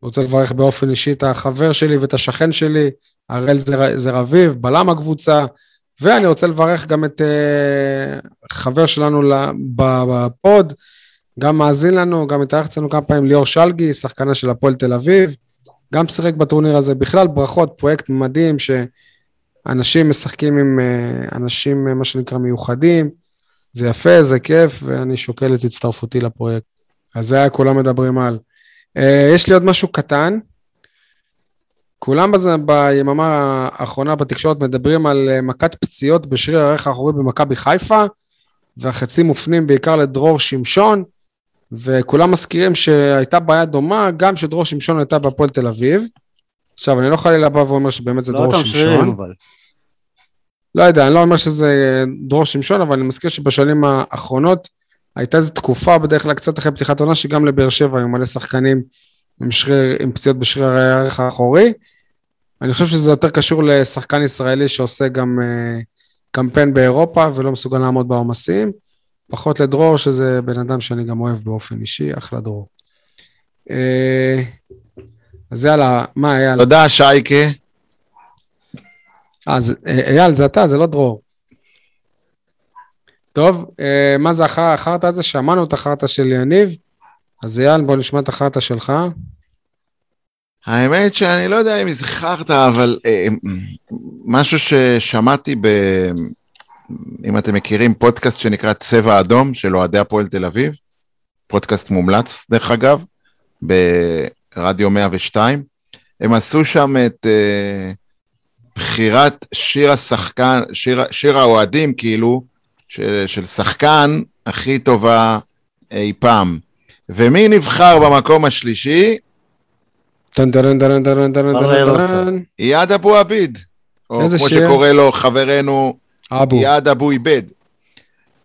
Speaker 1: רוצה לברך באופן אישי את החבר שלי ואת השכן שלי, הראל זר אביב, בלם הקבוצה, ואני רוצה לברך גם את uh, חבר שלנו בפוד, גם מאזין לנו, גם התארח אצלנו כמה פעמים, ליאור שלגי, שחקנה של הפועל תל אביב, גם שיחק בטורניר הזה. בכלל, ברכות, פרויקט מדהים, שאנשים משחקים עם uh, אנשים, uh, מה שנקרא, מיוחדים. זה יפה, זה כיף, ואני שוקל את הצטרפותי לפרויקט. אז זה היה כולם מדברים על. יש לי עוד משהו קטן. כולם בזה, ביממה האחרונה בתקשורת מדברים על אה, מכת פציעות בשריר הערך האחורי במכבי חיפה, והחצים מופנים בעיקר לדרור שמשון, וכולם מזכירים שהייתה בעיה דומה, גם שדרור שמשון הייתה בהפועל תל אביב. עכשיו, אני לא חלילה בא ואומר שבאמת זה לא דרור שמשון. אבל. לא יודע, אני לא אומר שזה דרור שמשון, אבל אני מזכיר שבשנים האחרונות הייתה איזו תקופה, בדרך כלל קצת אחרי פתיחת עונה, שגם לבאר שבע היו מלא שחקנים עם, שריר, עם פציעות בשריר הערך האחורי. אני חושב שזה יותר קשור לשחקן ישראלי שעושה גם uh, קמפיין באירופה ולא מסוגל לעמוד בעומסים. פחות לדרור, שזה בן אדם שאני גם אוהב באופן אישי, אחלה דרור. Uh, אז יאללה, מה אייל?
Speaker 3: תודה, שייקה.
Speaker 1: אז אייל, זה אתה, זה לא דרור. טוב, uh, מה זה החרטא הזה? שמענו את החרטא של יניב. אז אייל, בוא נשמע את החרטא שלך.
Speaker 3: האמת שאני לא יודע אם זכרת, אבל אה, משהו ששמעתי ב... אם אתם מכירים, פודקאסט שנקרא צבע אדום של אוהדי הפועל תל אביב, פודקאסט מומלץ דרך אגב, ברדיו 102. הם עשו שם את אה, בחירת שיר השחקן, שיר, שיר האוהדים כאילו, של, של שחקן הכי טובה אי פעם. ומי נבחר במקום השלישי? איאד אבו עביד. או כמו שקורא לו חברנו, איאד אבו עיבד.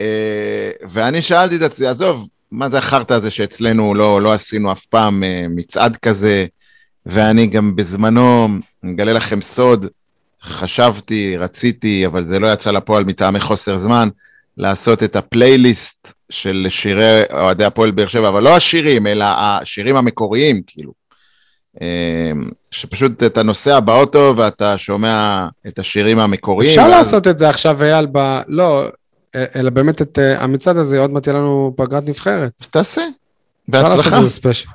Speaker 3: אה, ואני שאלתי את עצמי, עזוב, מה זה החרטא הזה שאצלנו לא, לא עשינו אף פעם אה, מצעד כזה, ואני גם בזמנו, אני אגלה לכם סוד, חשבתי, רציתי, אבל זה לא יצא לפועל מטעמי חוסר זמן, לעשות את הפלייליסט של שירי אוהדי הפועל באר שבע, אבל לא השירים, אלא השירים המקוריים, כאילו. אמ, שפשוט אתה נוסע באוטו ואתה שומע את השירים המקוריים.
Speaker 1: אפשר ואז... לעשות את זה עכשיו, אייל, ב... לא, אלא באמת את uh, המצעד הזה, עוד מעט יהיה לנו פגרת נבחרת.
Speaker 3: אז תעשה. בהצלחה.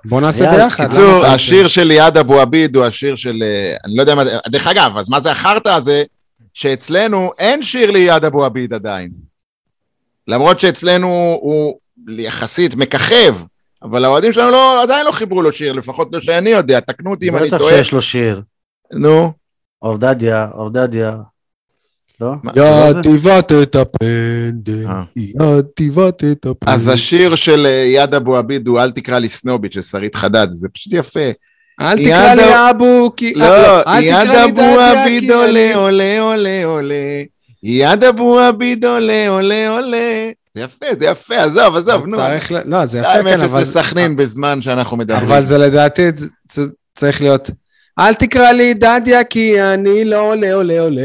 Speaker 1: בוא נעשה ביחד.
Speaker 3: בקיצור, השיר של ליעד אבו עביד הוא השיר של, אה, אני לא יודע מה, דרך אגב, אז מה זה החרטא הזה, שאצלנו אין שיר ליעד אבו עביד עדיין. למרות שאצלנו הוא יחסית מככב, אבל האוהדים שלנו לא, עדיין לא חיברו לו שיר, לפחות לא שאני יודע, תקנו אותי אם אני טועה.
Speaker 2: בטח שיש לו שיר.
Speaker 3: נו.
Speaker 2: אורדדיה, אורדדיה. לא?
Speaker 1: יא תיבט את הפנדל, אה. יא תיבט את הפנדל.
Speaker 3: אז השיר של אה, יד אבו עביד הוא אל תקרא לי סנובית של שרית חדד, זה פשוט יפה.
Speaker 1: אל תקרא לי אבו, כי...
Speaker 3: לא, יד אבו עביד עולה, עולה, עולה, עולה. יד אבו עביד עולה, עולה, עולה. זה יפה, זה יפה, עזוב, עזוב, נו.
Speaker 1: צריך, לא, זה יפה, כן,
Speaker 3: אבל... 2-0 לסכנין בזמן שאנחנו מדברים.
Speaker 1: אבל זה לדעתי צריך להיות, אל תקרא לי דדיה כי אני לא עולה, עולה, עולה.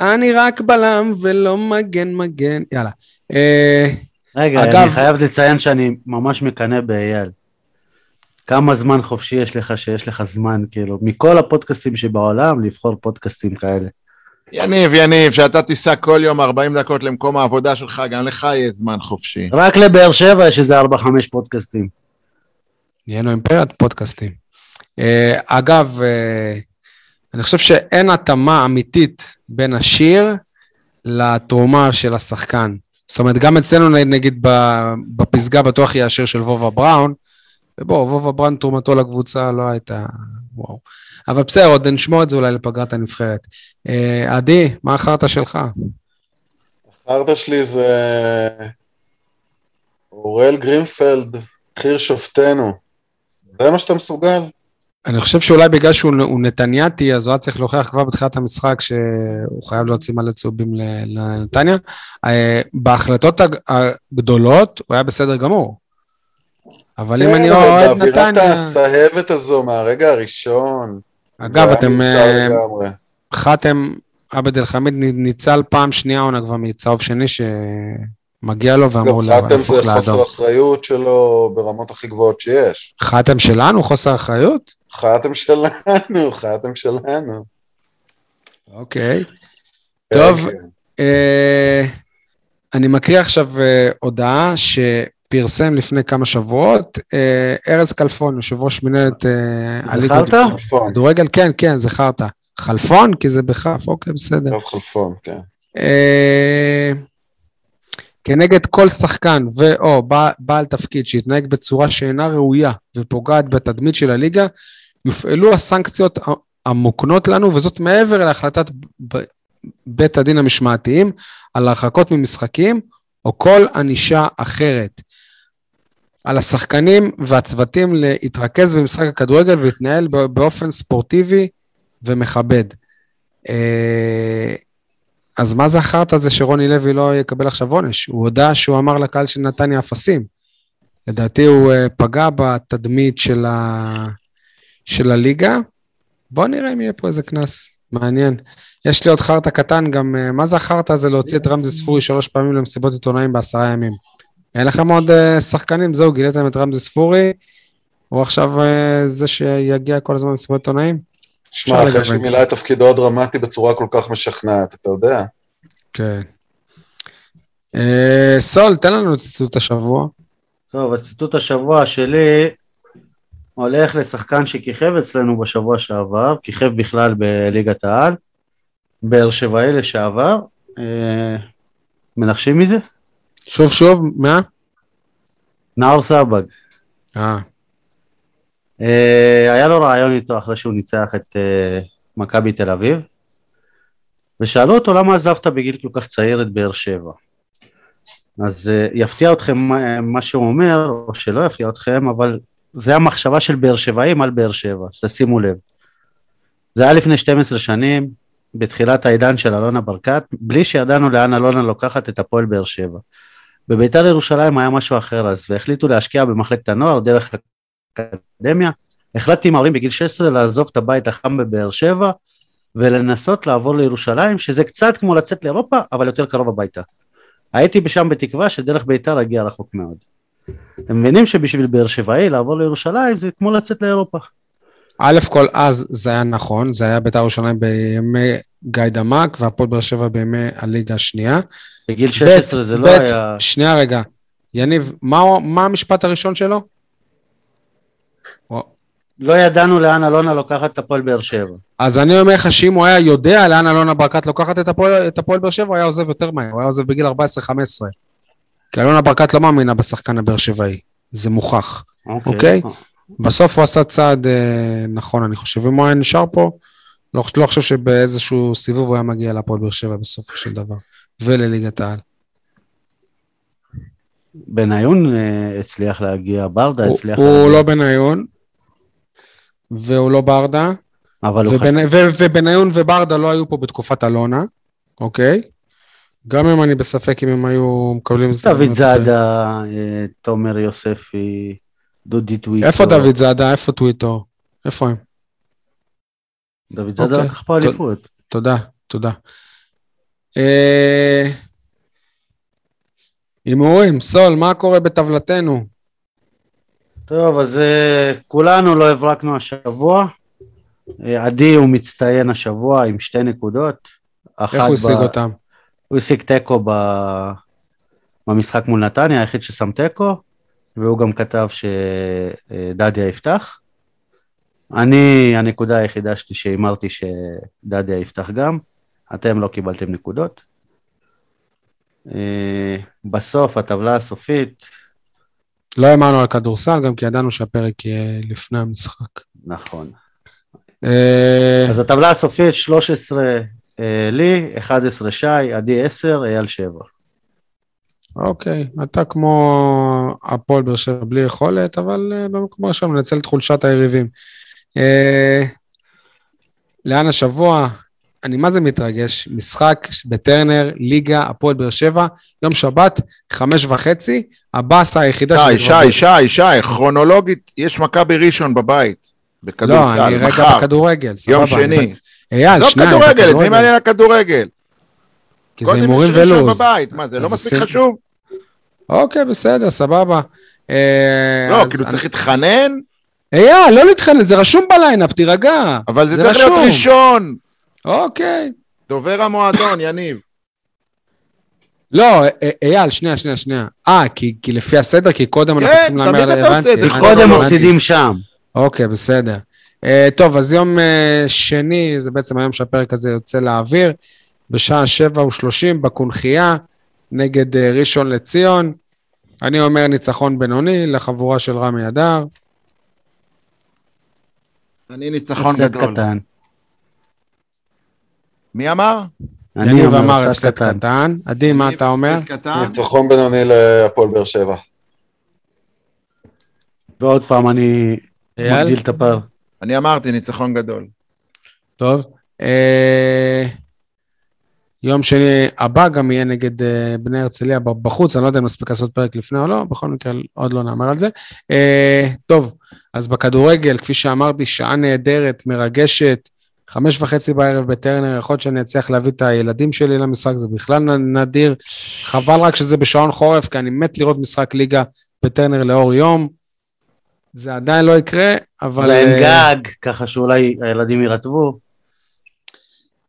Speaker 1: אני רק בלם ולא מגן, מגן. יאללה.
Speaker 2: אה, רגע, אגב, אני חייב לציין שאני ממש מקנא באייל. כמה זמן חופשי יש לך שיש לך זמן, כאילו, מכל הפודקאסטים שבעולם, לבחור פודקאסטים כאלה.
Speaker 3: יניב, יניב, שאתה תיסע כל יום 40 דקות למקום העבודה שלך, גם לך יהיה זמן חופשי.
Speaker 2: רק לבאר שבע יש איזה 4-5 פודקאסטים.
Speaker 1: נהיינו אימפריית פודקאסטים. Uh, אגב, uh, אני חושב שאין התאמה אמיתית בין השיר לתרומה של השחקן. זאת אומרת, גם אצלנו, נגיד, בפסגה בטוח יהיה השיר של וובה בראון, ובוא, וובה בראון, תרומתו לקבוצה לא הייתה... וואו. אבל בסדר, עוד נשמור את זה אולי לפגרת הנבחרת. אה, עדי, מה החרטא שלך?
Speaker 4: החרטא שלי זה אוראל גרינפלד, חיר שופטנו. זה מה שאתה מסוגל?
Speaker 1: אני חושב שאולי בגלל שהוא נתניאתי, אז הוא היה צריך להוכיח כבר בתחילת המשחק שהוא חייב להוציא מלא צהובים לנתניה. אה, בהחלטות הגדולות הוא היה בסדר גמור. אבל אם
Speaker 4: כן,
Speaker 1: אני
Speaker 4: אבל
Speaker 1: אוהד
Speaker 4: באווירת
Speaker 1: נתניה...
Speaker 4: הצהבת הזו מהרגע הראשון.
Speaker 1: אגב, אתם... אה. חאתם, עבד אל חמיד ניצל פעם שנייה עונה כבר מצהוב שני שמגיע לו
Speaker 4: אגב,
Speaker 1: ואמור
Speaker 4: חתם זה חוסר. אחריות שלו ברמות הכי גבוהות שיש.
Speaker 1: חאתם שלנו? חוסר אחריות?
Speaker 4: חתם שלנו, חתם שלנו.
Speaker 1: אוקיי. טוב,
Speaker 4: כן,
Speaker 1: אה, אני מקריא עכשיו אה, הודעה שפרסם לפני כמה שבועות אה, ארז כלפון, יושב ראש מנהלת אה.
Speaker 2: זכרת?
Speaker 1: כדורגל, כן, כן, זכרת. חלפון? כי זה בכף, אוקיי, בסדר.
Speaker 4: קו חלפון, כן.
Speaker 1: אה, כנגד כל שחקן ו/או בע- בעל תפקיד שיתנהג בצורה שאינה ראויה ופוגעת בתדמית של הליגה, יופעלו הסנקציות המוקנות לנו, וזאת מעבר להחלטת בית הדין המשמעתיים על הרחקות ממשחקים או כל ענישה אחרת. על השחקנים והצוותים להתרכז במשחק הכדורגל ולהתנהל בא- באופן ספורטיבי ומכבד. אה, אז מה זה החרטא הזה שרוני לוי לא יקבל עכשיו עונש? הוא הודה שהוא אמר לקהל של נתניה אפסים. לדעתי הוא אה, פגע בתדמית של, ה... של הליגה. בוא נראה אם יהיה פה איזה קנס, מעניין. יש לי עוד חרטא קטן, גם אה, מה זה החרטא הזה להוציא את רמזי ספורי שלוש פעמים למסיבות עיתונאים בעשרה ימים? אין לכם עוד שחקנים? זהו, גיליתם את רמזי ספורי? הוא עכשיו אה, זה שיגיע כל הזמן למסיבות עיתונאים?
Speaker 4: שמע, אחרי. שהוא מילא את תפקידו הדרמטי בצורה כל כך משכנעת, אתה יודע.
Speaker 1: כן. אה, סול, תן לנו את ציטוט השבוע.
Speaker 2: טוב, הציטוט השבוע שלי הולך לשחקן שכיכב אצלנו בשבוע שעבר, כיכב בכלל בליגת העל, באר שבעי לשעבר. אה, מנחשים מי זה?
Speaker 1: שוב שוב, מה?
Speaker 2: נאור סבג.
Speaker 1: אה,
Speaker 2: אה, היה לו רעיון איתו אחרי שהוא ניצח את אה, מכבי תל אביב, ושאלו אותו למה עזבת בגיל כל כך צעיר את באר שבע. אז אה, יפתיע אתכם מה, מה שהוא אומר, או שלא יפתיע אתכם, אבל זה המחשבה של באר שבעים על באר שבע, שתשימו לב. זה היה לפני 12 שנים, בתחילת העידן של אלונה ברקת, בלי שידענו לאן אלונה לוקחת את הפועל באר שבע. בביתר ירושלים היה משהו אחר אז, והחליטו להשקיע במחלקת הנוער דרך האקדמיה. החלטתי עם ההורים בגיל 16 לעזוב את הבית החם בבאר שבע ולנסות לעבור לירושלים, שזה קצת כמו לצאת לאירופה, אבל יותר קרוב הביתה. הייתי שם בתקווה שדרך ביתר אגיע רחוק מאוד. אתם מבינים שבשביל באר שבעי לעבור לירושלים זה כמו לצאת לאירופה.
Speaker 1: א' כל אז זה היה נכון, זה היה בית"ר ירושלים בימי גיא דמק והפועל באר שבע בימי הליגה השנייה.
Speaker 2: בגיל 16 זה לא היה...
Speaker 1: שנייה רגע, יניב, מה, מה המשפט הראשון שלו?
Speaker 2: לא ידענו לאן אלונה לוקחת את הפועל באר שבע.
Speaker 1: אז אני אומר לך שאם הוא היה יודע לאן אלונה ברקת לוקחת את הפועל, את הפועל באר שבע, הוא היה עוזב יותר מהר, הוא היה עוזב בגיל 14-15. כי אלונה ברקת לא מאמינה בשחקן הבאר שבעי, זה מוכח. אוקיי. בסוף הוא עשה צעד אה, נכון, אני חושב. אם הוא היה נשאר פה, לא, לא חושב שבאיזשהו סיבוב הוא היה מגיע להפועל באר שבע בסופו של דבר, ולליגת העל.
Speaker 2: בניון אה, הצליח להגיע, ברדה
Speaker 1: הוא,
Speaker 2: הצליח
Speaker 1: הוא
Speaker 2: להגיע,
Speaker 1: לא בניון, והוא לא ברדה,
Speaker 2: אבל הוא
Speaker 1: ובנ, ו, ובניון וברדה לא היו פה בתקופת אלונה, אוקיי? גם אם אני בספק אם הם היו מקבלים... את זה.
Speaker 2: דוד זאדה, אה, תומר יוספי, דודי טוויטו.
Speaker 1: איפה דוד זאדה? איפה טוויטו? איפה הם?
Speaker 2: דוד זאדה
Speaker 1: אוקיי.
Speaker 2: לקח פה אליפות.
Speaker 1: תודה, תודה. אה, הימורים, סול, מה קורה בטבלתנו?
Speaker 2: טוב, אז אה, כולנו לא הברקנו השבוע. אה, עדי הוא מצטיין השבוע עם שתי נקודות.
Speaker 1: איך הוא השיג
Speaker 2: ב-
Speaker 1: אותם?
Speaker 2: הוא השיג תיקו ב- במשחק מול נתניה, היחיד ששם תיקו, והוא גם כתב שדדיה יפתח. אני, הנקודה היחידה שלי שהימרתי שדדיה יפתח גם, אתם לא קיבלתם נקודות. אה, בסוף, הטבלה הסופית,
Speaker 1: לא האמרנו על כדורסל, גם כי ידענו שהפרק יהיה לפני המשחק.
Speaker 2: נכון.
Speaker 1: אה,
Speaker 2: אז הטבלה הסופית, 13 אה, לי, 11 שי, עדי 10, אייל 7.
Speaker 1: אוקיי, אתה כמו הפועל באר שבע בלי יכולת, אבל במקום הראשון מנצל את חולשת היריבים. לאן השבוע? אני מה זה מתרגש, משחק בטרנר, ליגה, הפועל באר שבע, יום שבת, חמש וחצי, הבאסה היחידה
Speaker 3: שי,
Speaker 1: שאני
Speaker 3: שי, שי, שי, כרונולוגית, יש מכבי ראשון בבית. בכדורסל,
Speaker 1: לא, אני רגע בכדורגל, סבבה.
Speaker 3: יום שני.
Speaker 1: אייל,
Speaker 3: לא
Speaker 1: שניים,
Speaker 3: כדורגל, מי מעניין הכדורגל?
Speaker 1: כי זה
Speaker 3: קודם
Speaker 1: הימורים ולוז.
Speaker 3: בבית, מה, זה לא מספיק חשוב?
Speaker 1: אוקיי, בסדר, סבבה. אה,
Speaker 3: לא, כאילו צריך להתחנן,
Speaker 1: אייל, לא להתחנן, זה רשום בליינאפ, תירגע.
Speaker 3: אבל זה צריך להיות. ראשון.
Speaker 1: אוקיי.
Speaker 3: דובר המועדון, יניב.
Speaker 1: לא, א- א- אייל, שנייה, שנייה, שנייה. אה, כי כי לפי הסדר, כי קודם אנחנו
Speaker 3: כן,
Speaker 1: צריכים להמר...
Speaker 3: תמיד אתה עושה את זה.
Speaker 1: הבנתי,
Speaker 2: קודם
Speaker 1: הבנתי.
Speaker 2: מפסידים שם.
Speaker 1: אוקיי, בסדר. Uh, טוב, אז יום uh, שני, זה בעצם היום שהפרק הזה יוצא לאוויר, בשעה שבע ושלושים בקונכייה, נגד uh, ראשון לציון. אני אומר ניצחון בינוני לחבורה של רמי אדר.
Speaker 3: אני ניצחון גדול.
Speaker 2: קטן.
Speaker 3: מי אמר?
Speaker 2: אני
Speaker 1: יניב אמר
Speaker 2: הפסד קטן.
Speaker 1: עדי, מה אתה אומר?
Speaker 4: ניצחון בינוני להפועל באר שבע.
Speaker 2: ועוד פעם אני? מגדיל את הפער.
Speaker 3: אני אמרתי ניצחון גדול.
Speaker 1: טוב. אה, יום שני הבא גם יהיה נגד אה, בני הרצליה בחוץ, אני לא יודע אם נספיק לעשות פרק לפני או לא, בכל מקרה עוד לא נאמר על זה. אה, טוב, אז בכדורגל, כפי שאמרתי, שעה נהדרת, מרגשת, חמש וחצי בערב בטרנר, יכול להיות שאני אצליח להביא את הילדים שלי למשחק, זה בכלל נדיר. חבל רק שזה בשעון חורף, כי אני מת לראות משחק ליגה בטרנר לאור יום. זה עדיין לא יקרה, אבל...
Speaker 2: אבל אין
Speaker 1: אה,
Speaker 2: גג, ככה שאולי הילדים יירטבו.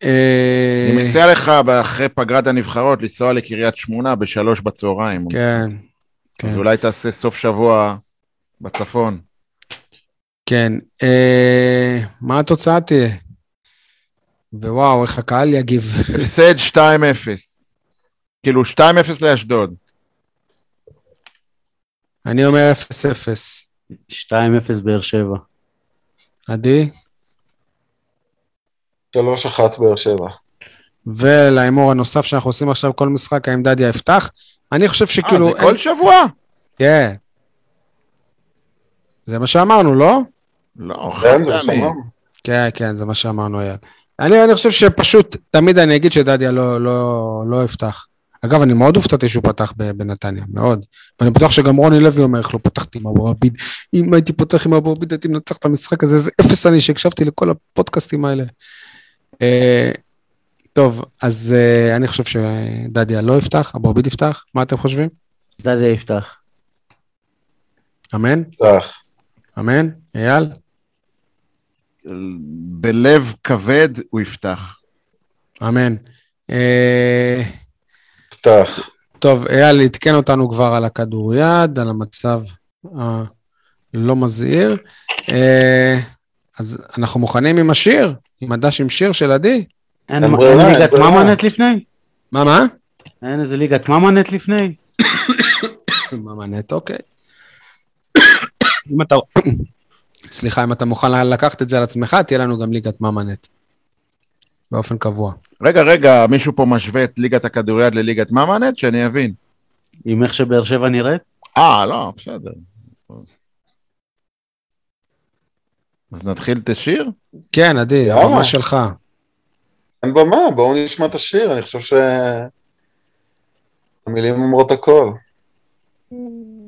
Speaker 1: אה,
Speaker 3: אני מציע לך אחרי פגרת הנבחרות לנסוע לקריית שמונה בשלוש בצהריים.
Speaker 1: כן, כן.
Speaker 3: אז אולי תעשה סוף שבוע בצפון.
Speaker 1: כן. אה, מה התוצאה תהיה? ווואו, איך הקהל יגיב.
Speaker 3: הפסד 2-0. כאילו 2-0 לאשדוד.
Speaker 1: אני אומר 0-0.
Speaker 2: 2-0 באר שבע.
Speaker 1: עדי?
Speaker 4: 3-1 באר שבע.
Speaker 1: ולהימור הנוסף שאנחנו עושים עכשיו כל משחק, האם דדיה יפתח? אני חושב
Speaker 3: אה,
Speaker 1: שכאילו...
Speaker 3: זה כל שבוע?
Speaker 1: כן. זה מה שאמרנו, לא?
Speaker 3: לא,
Speaker 4: כן, זה
Speaker 3: חד פעמי.
Speaker 1: כן, כן, זה מה שאמרנו, אייל. אני, אני חושב שפשוט, תמיד אני אגיד שדדיה לא, לא, לא יפתח. אגב, אני מאוד הופתעתי שהוא פתח ב- בנתניה, מאוד. ואני בטוח שגם רוני לוי אומר איך לא פתחתי עם אבו עביד. אם הייתי פותח עם אבו עביד, הייתי מנצח את המשחק הזה, איזה אפס אני שהקשבתי לכל הפודקאסטים האלה. אה, טוב, אז אה, אני חושב שדדיה לא יפתח, אבו עביד יפתח, מה אתם חושבים?
Speaker 2: דדיה יפתח.
Speaker 1: אמן?
Speaker 4: פתח.
Speaker 1: אמן? אייל?
Speaker 3: בלב כבד הוא יפתח.
Speaker 1: אמן. אה,
Speaker 4: פתח.
Speaker 1: טוב, אייל עדכן אותנו כבר על הכדוריד, על המצב הלא מזהיר. אה, אז אנחנו מוכנים עם השיר, עם הדש עם שיר של עדי?
Speaker 2: אין ליגת. ממנט לפני?
Speaker 1: מה, מה?
Speaker 2: אין איזה ליגת ממנט לפני?
Speaker 1: ממנט, אוקיי. אם אתה... סליחה, אם אתה מוכן לקחת את זה על עצמך, תהיה לנו גם ליגת ממנט. באופן קבוע.
Speaker 3: רגע, רגע, מישהו פה משווה את ליגת הכדוריד לליגת ממנט? שאני אבין.
Speaker 2: עם איך שבאר שבע נראית?
Speaker 3: אה, לא, בסדר. אז נתחיל את השיר?
Speaker 1: כן, עדי,
Speaker 4: יאללה.
Speaker 1: הבמה שלך.
Speaker 4: אין במה, בואו נשמע את השיר, אני חושב ש... המילים אומרות הכל.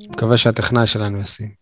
Speaker 1: מקווה שהטכנאי שלנו ישים.